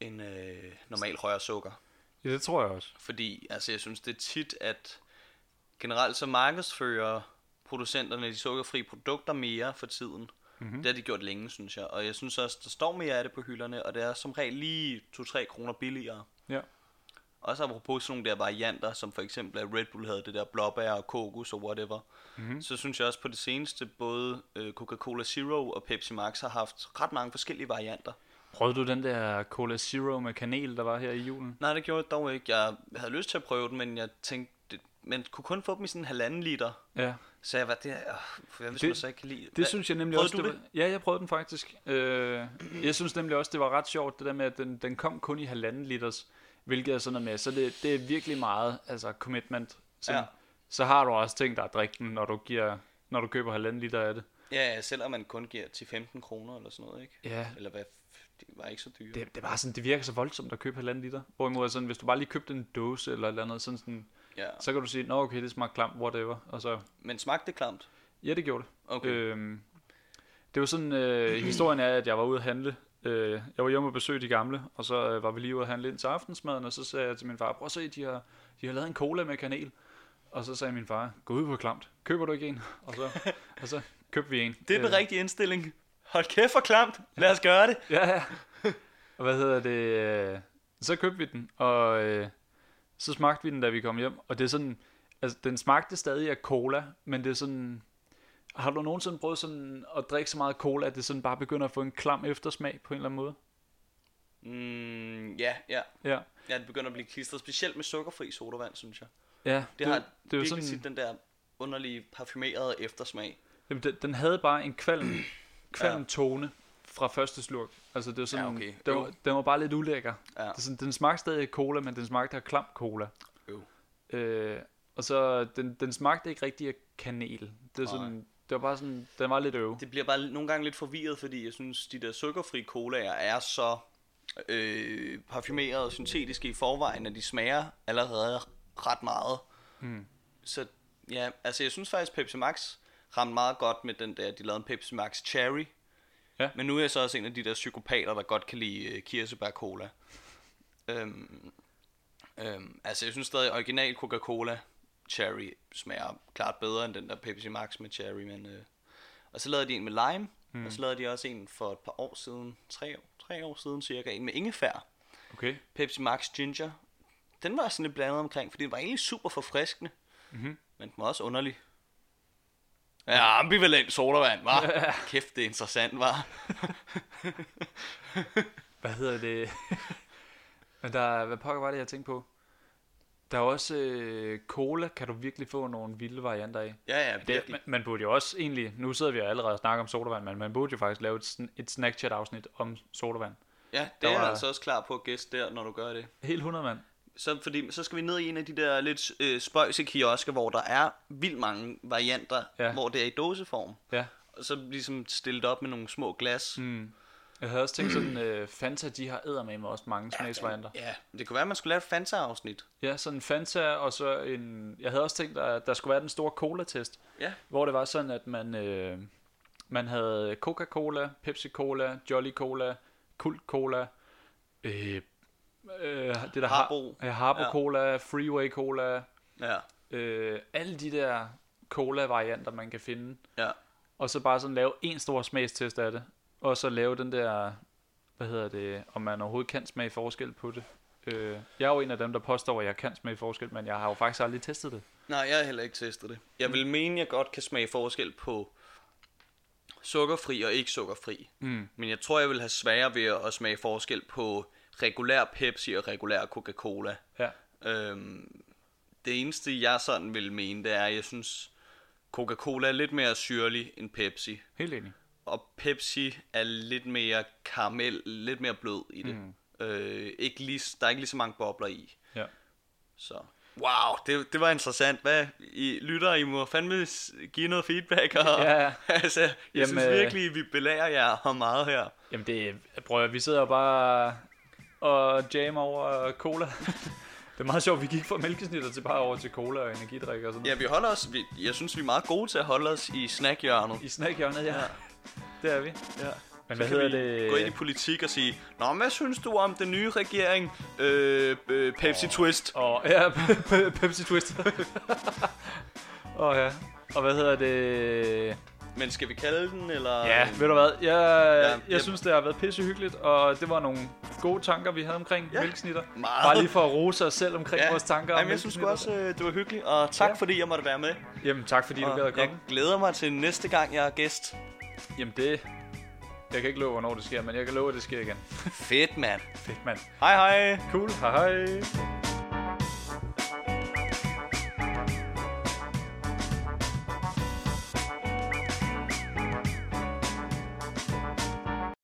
[SPEAKER 2] end øh, normal højere sukker.
[SPEAKER 1] Ja, det tror jeg også.
[SPEAKER 2] Fordi altså, jeg synes, det er tit, at generelt så markedsfører producenterne de sukkerfri produkter mere for tiden. Mm-hmm. Det har de gjort længe, synes jeg. Og jeg synes også, der står mere af det på hylderne, og det er som regel lige 2-3 kroner billigere.
[SPEAKER 1] Ja.
[SPEAKER 2] Også apropos sådan nogle der varianter, som for eksempel at Red Bull havde det der blåbær og kokos og whatever. Mm-hmm. Så synes jeg også på det seneste, både øh, Coca-Cola Zero og Pepsi Max har haft ret mange forskellige varianter.
[SPEAKER 1] Prøvede du den der Cola Zero med kanel, der var her i julen?
[SPEAKER 2] Nej, det gjorde jeg dog ikke. Jeg havde lyst til at prøve den, men jeg tænkte, det, man kunne kun få dem i sådan en halvanden liter.
[SPEAKER 1] Ja.
[SPEAKER 2] Så jeg var det, øh, hvad hvis
[SPEAKER 1] Det-
[SPEAKER 2] man så ikke kan lide?
[SPEAKER 1] Det
[SPEAKER 2] Hvad-
[SPEAKER 1] synes jeg nemlig
[SPEAKER 2] prøvede
[SPEAKER 1] også,
[SPEAKER 2] du
[SPEAKER 1] det var, ja, jeg prøvede den faktisk. Øh, jeg synes nemlig også, det var ret sjovt, det der med, at den, den kom kun i halvanden liters, hvilket er sådan noget med, så det, det er virkelig meget, altså commitment. Så,
[SPEAKER 2] Ja.
[SPEAKER 1] så har du også tænkt dig at drikke den, når du, giver, når du køber halvanden liter af det.
[SPEAKER 2] Ja, selvom man kun giver til 15 kroner eller sådan noget, ikke?
[SPEAKER 1] Ja,
[SPEAKER 2] Eller hvad, det var ikke så dyre.
[SPEAKER 1] det, det, var sådan, det virker så voldsomt at købe halvanden liter. Hvorimod sådan, hvis du bare lige købte en dåse eller et eller andet, sådan, sådan,
[SPEAKER 2] Ja.
[SPEAKER 1] så kan du sige, nå okay, det smager klamt, whatever. Og så,
[SPEAKER 2] Men smagte det klamt?
[SPEAKER 1] ja, det gjorde det.
[SPEAKER 2] Okay.
[SPEAKER 1] Øhm, det var sådan, øh, historien er, at jeg var ude at handle. Øh, jeg var hjemme og besøge de gamle, og så øh, var vi lige ude at handle ind til aftensmaden, og så sagde jeg til min far, prøv at se, de har, de har lavet en cola med kanel. Og så sagde min far, gå ud på klamt, køber du ikke en? Og så, og så købte vi en.
[SPEAKER 2] Det er den
[SPEAKER 1] Øh,
[SPEAKER 2] rigtige indstilling. Hold kæft for klamt. Lad os gøre det.
[SPEAKER 1] Ja, ja. Og hvad hedder det? øh, Så købte vi den, og øh, så smagte vi den, da vi kom hjem. Og det er sådan, altså den smagte stadig af cola, men det er sådan, har du nogensinde prøvet sådan at drikke så meget cola, at det sådan bare begynder at få en klam eftersmag på en eller anden måde?
[SPEAKER 2] Mm, ja, ja.
[SPEAKER 1] Ja.
[SPEAKER 2] Ja, det begynder at blive klistret. Specielt med sukkerfri sodavand, synes jeg.
[SPEAKER 1] Ja,
[SPEAKER 2] Det, har
[SPEAKER 1] det er jo sådan,
[SPEAKER 2] tit den der underlige parfumerede eftersmag.
[SPEAKER 1] jamen, den, den havde bare en kvalm, kvalm
[SPEAKER 2] Ja.
[SPEAKER 1] tone fra første slurk. Altså det var sådan,
[SPEAKER 2] Ja, okay.
[SPEAKER 1] den, var, den var bare lidt ulækker.
[SPEAKER 2] Ja.
[SPEAKER 1] Det sådan, den smagte stadig cola, men den smagte af klam cola.
[SPEAKER 2] Øv.
[SPEAKER 1] Øh, og så, den, den smagte ikke rigtig af kanel. Det, er sådan, det var bare sådan, den var lidt øv.
[SPEAKER 2] Det bliver bare nogle gange lidt forvirret, fordi jeg synes, de der sukkerfri colaer er så øh, parfumerede og syntetiske i forvejen, at de smager allerede ret meget.
[SPEAKER 1] Mm.
[SPEAKER 2] Så ja, altså jeg synes faktisk, Pepsi Max ramte meget godt med den der, de lavede en Pepsi Max Cherry.
[SPEAKER 1] Ja.
[SPEAKER 2] Men nu er jeg så også en af de der psykopater, der godt kan lide øh, kirsebær cola. Øhm, øhm, altså jeg synes stadig, original Coca-Cola Cherry smager klart bedre end den der Pepsi Max med Cherry. Men, øh, og så lavede de en med lime, mm. og så lavede de også en for et par år siden, tre, tre år siden cirka, en med ingefær.
[SPEAKER 1] Okay.
[SPEAKER 2] Pepsi Max Ginger. Den var sådan lidt blandet omkring, fordi den var egentlig super forfriskende.
[SPEAKER 1] Mhm.
[SPEAKER 2] Men den var også underlig. Ja, ambivalent sodavand, var. Kæft, det er interessant, var.
[SPEAKER 1] Hvad hedder det? Men der, hvad pokker var det, jeg tænkte på? Der er også øh, cola, kan du virkelig få nogle vilde varianter af.
[SPEAKER 2] Ja, ja,
[SPEAKER 1] Det,
[SPEAKER 2] virkelig.
[SPEAKER 1] man, man burde jo også egentlig, nu sidder vi jo allerede og snakker om sodavand, men man burde jo faktisk lave et, et snack chat afsnit om sodavand.
[SPEAKER 2] Ja, det
[SPEAKER 1] der
[SPEAKER 2] er jeg
[SPEAKER 1] var-
[SPEAKER 2] altså også klar på at gæste der, når du gør det.
[SPEAKER 1] Helt 100 mand.
[SPEAKER 2] Så, fordi, så skal vi ned i en af de der lidt øh, spøjse kiosker, hvor der er vildt mange varianter,
[SPEAKER 1] ja.
[SPEAKER 2] hvor det er i dåseform.
[SPEAKER 1] Ja.
[SPEAKER 2] Og så ligesom stillet op med nogle små glas.
[SPEAKER 1] Mm. Jeg havde også tænkt sådan, øh, Fanta, de har eddermame med også mange smagsvarianter.
[SPEAKER 2] Ja, det kunne være, at man skulle lave et Fanta-afsnit.
[SPEAKER 1] Ja, sådan Fanta, og så en... Jeg havde også tænkt, at der skulle være den store cola-test,
[SPEAKER 2] Ja.
[SPEAKER 1] hvor det var sådan, at man, øh, man havde Coca-Cola, Pepsi-Cola, Jolly Cola, Kult Cola, øh, øh, det der
[SPEAKER 2] Harbo.
[SPEAKER 1] Har, ja, Harbo
[SPEAKER 2] Ja.
[SPEAKER 1] Cola, Freeway Cola,
[SPEAKER 2] Ja,
[SPEAKER 1] øh, alle de der cola-varianter, man kan finde.
[SPEAKER 2] ja.
[SPEAKER 1] Og så bare sådan lave en stor smagstest af det. Og så lave den der, hvad hedder det, om man overhovedet kan smage forskel på det. Øh, jeg er jo en af dem, der påstår, at jeg kan smage forskel, men jeg har jo faktisk aldrig testet det.
[SPEAKER 2] Nej, jeg har heller ikke testet det. Jeg vil mene, jeg godt kan smage forskel på sukkerfri og ikke sukkerfri.
[SPEAKER 1] Mm.
[SPEAKER 2] Men jeg tror, jeg vil have sværere ved at smage forskel på regulær Pepsi og regulær Coca-Cola.
[SPEAKER 1] Ja.
[SPEAKER 2] Øhm, det eneste, jeg sådan vil mene, det er, at jeg synes, Coca-Cola er lidt mere syrlig end Pepsi.
[SPEAKER 1] Helt enig.
[SPEAKER 2] Og Pepsi er lidt mere karamel, lidt mere blød i det.
[SPEAKER 1] Mm.
[SPEAKER 2] Øh, ikke lige, der er ikke lige så mange bobler i.
[SPEAKER 1] Ja.
[SPEAKER 2] Så. Wow, det, det var interessant. Hvad, I lytter, I må fandme give noget feedback. Og,
[SPEAKER 1] Ja, ja.
[SPEAKER 2] altså, jeg
[SPEAKER 1] Jamen,
[SPEAKER 2] synes
[SPEAKER 1] øh,
[SPEAKER 2] virkelig, vi belærer jer om meget her.
[SPEAKER 1] Jamen det, prøv at, vi sidder jo bare og jammer over cola. det er meget sjovt, vi gik fra mælkesnitter til bare over til cola og energidrik og sådan
[SPEAKER 2] Ja,
[SPEAKER 1] noget.
[SPEAKER 2] vi holder os, vi, jeg synes, vi er meget gode til at holde os i snackhjørnet.
[SPEAKER 1] I snackhjørnet, ja. Det er vi.
[SPEAKER 2] Ja.
[SPEAKER 1] Men hvad hedder det?
[SPEAKER 2] gå ind i politik og sige, Nå, hvad synes du om den nye regering? Øh, øh Pepsi Twist.
[SPEAKER 1] Og ja, Pepsi Twist. og ja. Og hvad hedder det?
[SPEAKER 2] Men skal vi kalde den, eller?
[SPEAKER 1] Ja, ved du hvad? Jeg, ja, jeg
[SPEAKER 2] jeg-
[SPEAKER 1] synes, det har været pissehyggeligt, og det var nogle gode tanker, vi havde omkring
[SPEAKER 2] Ja,
[SPEAKER 1] mælkesnitter.
[SPEAKER 2] meget.
[SPEAKER 1] Bare lige for at rose os selv omkring ja. vores tanker om
[SPEAKER 2] Jamen, jeg synes også, øh, det var hyggeligt, og tak
[SPEAKER 1] Ja.
[SPEAKER 2] fordi jeg måtte være med.
[SPEAKER 1] Jamen, tak fordi du
[SPEAKER 2] Og
[SPEAKER 1] gad at
[SPEAKER 2] jeg
[SPEAKER 1] komme.
[SPEAKER 2] glæder mig til næste gang, jeg er gæst.
[SPEAKER 1] Jamen, det... Jeg kan ikke love, hvornår det sker, men jeg kan love, at det sker igen.
[SPEAKER 2] Fedt, mand.
[SPEAKER 1] Fedt, mand.
[SPEAKER 2] Hej hej.
[SPEAKER 1] Cool. Hej hej.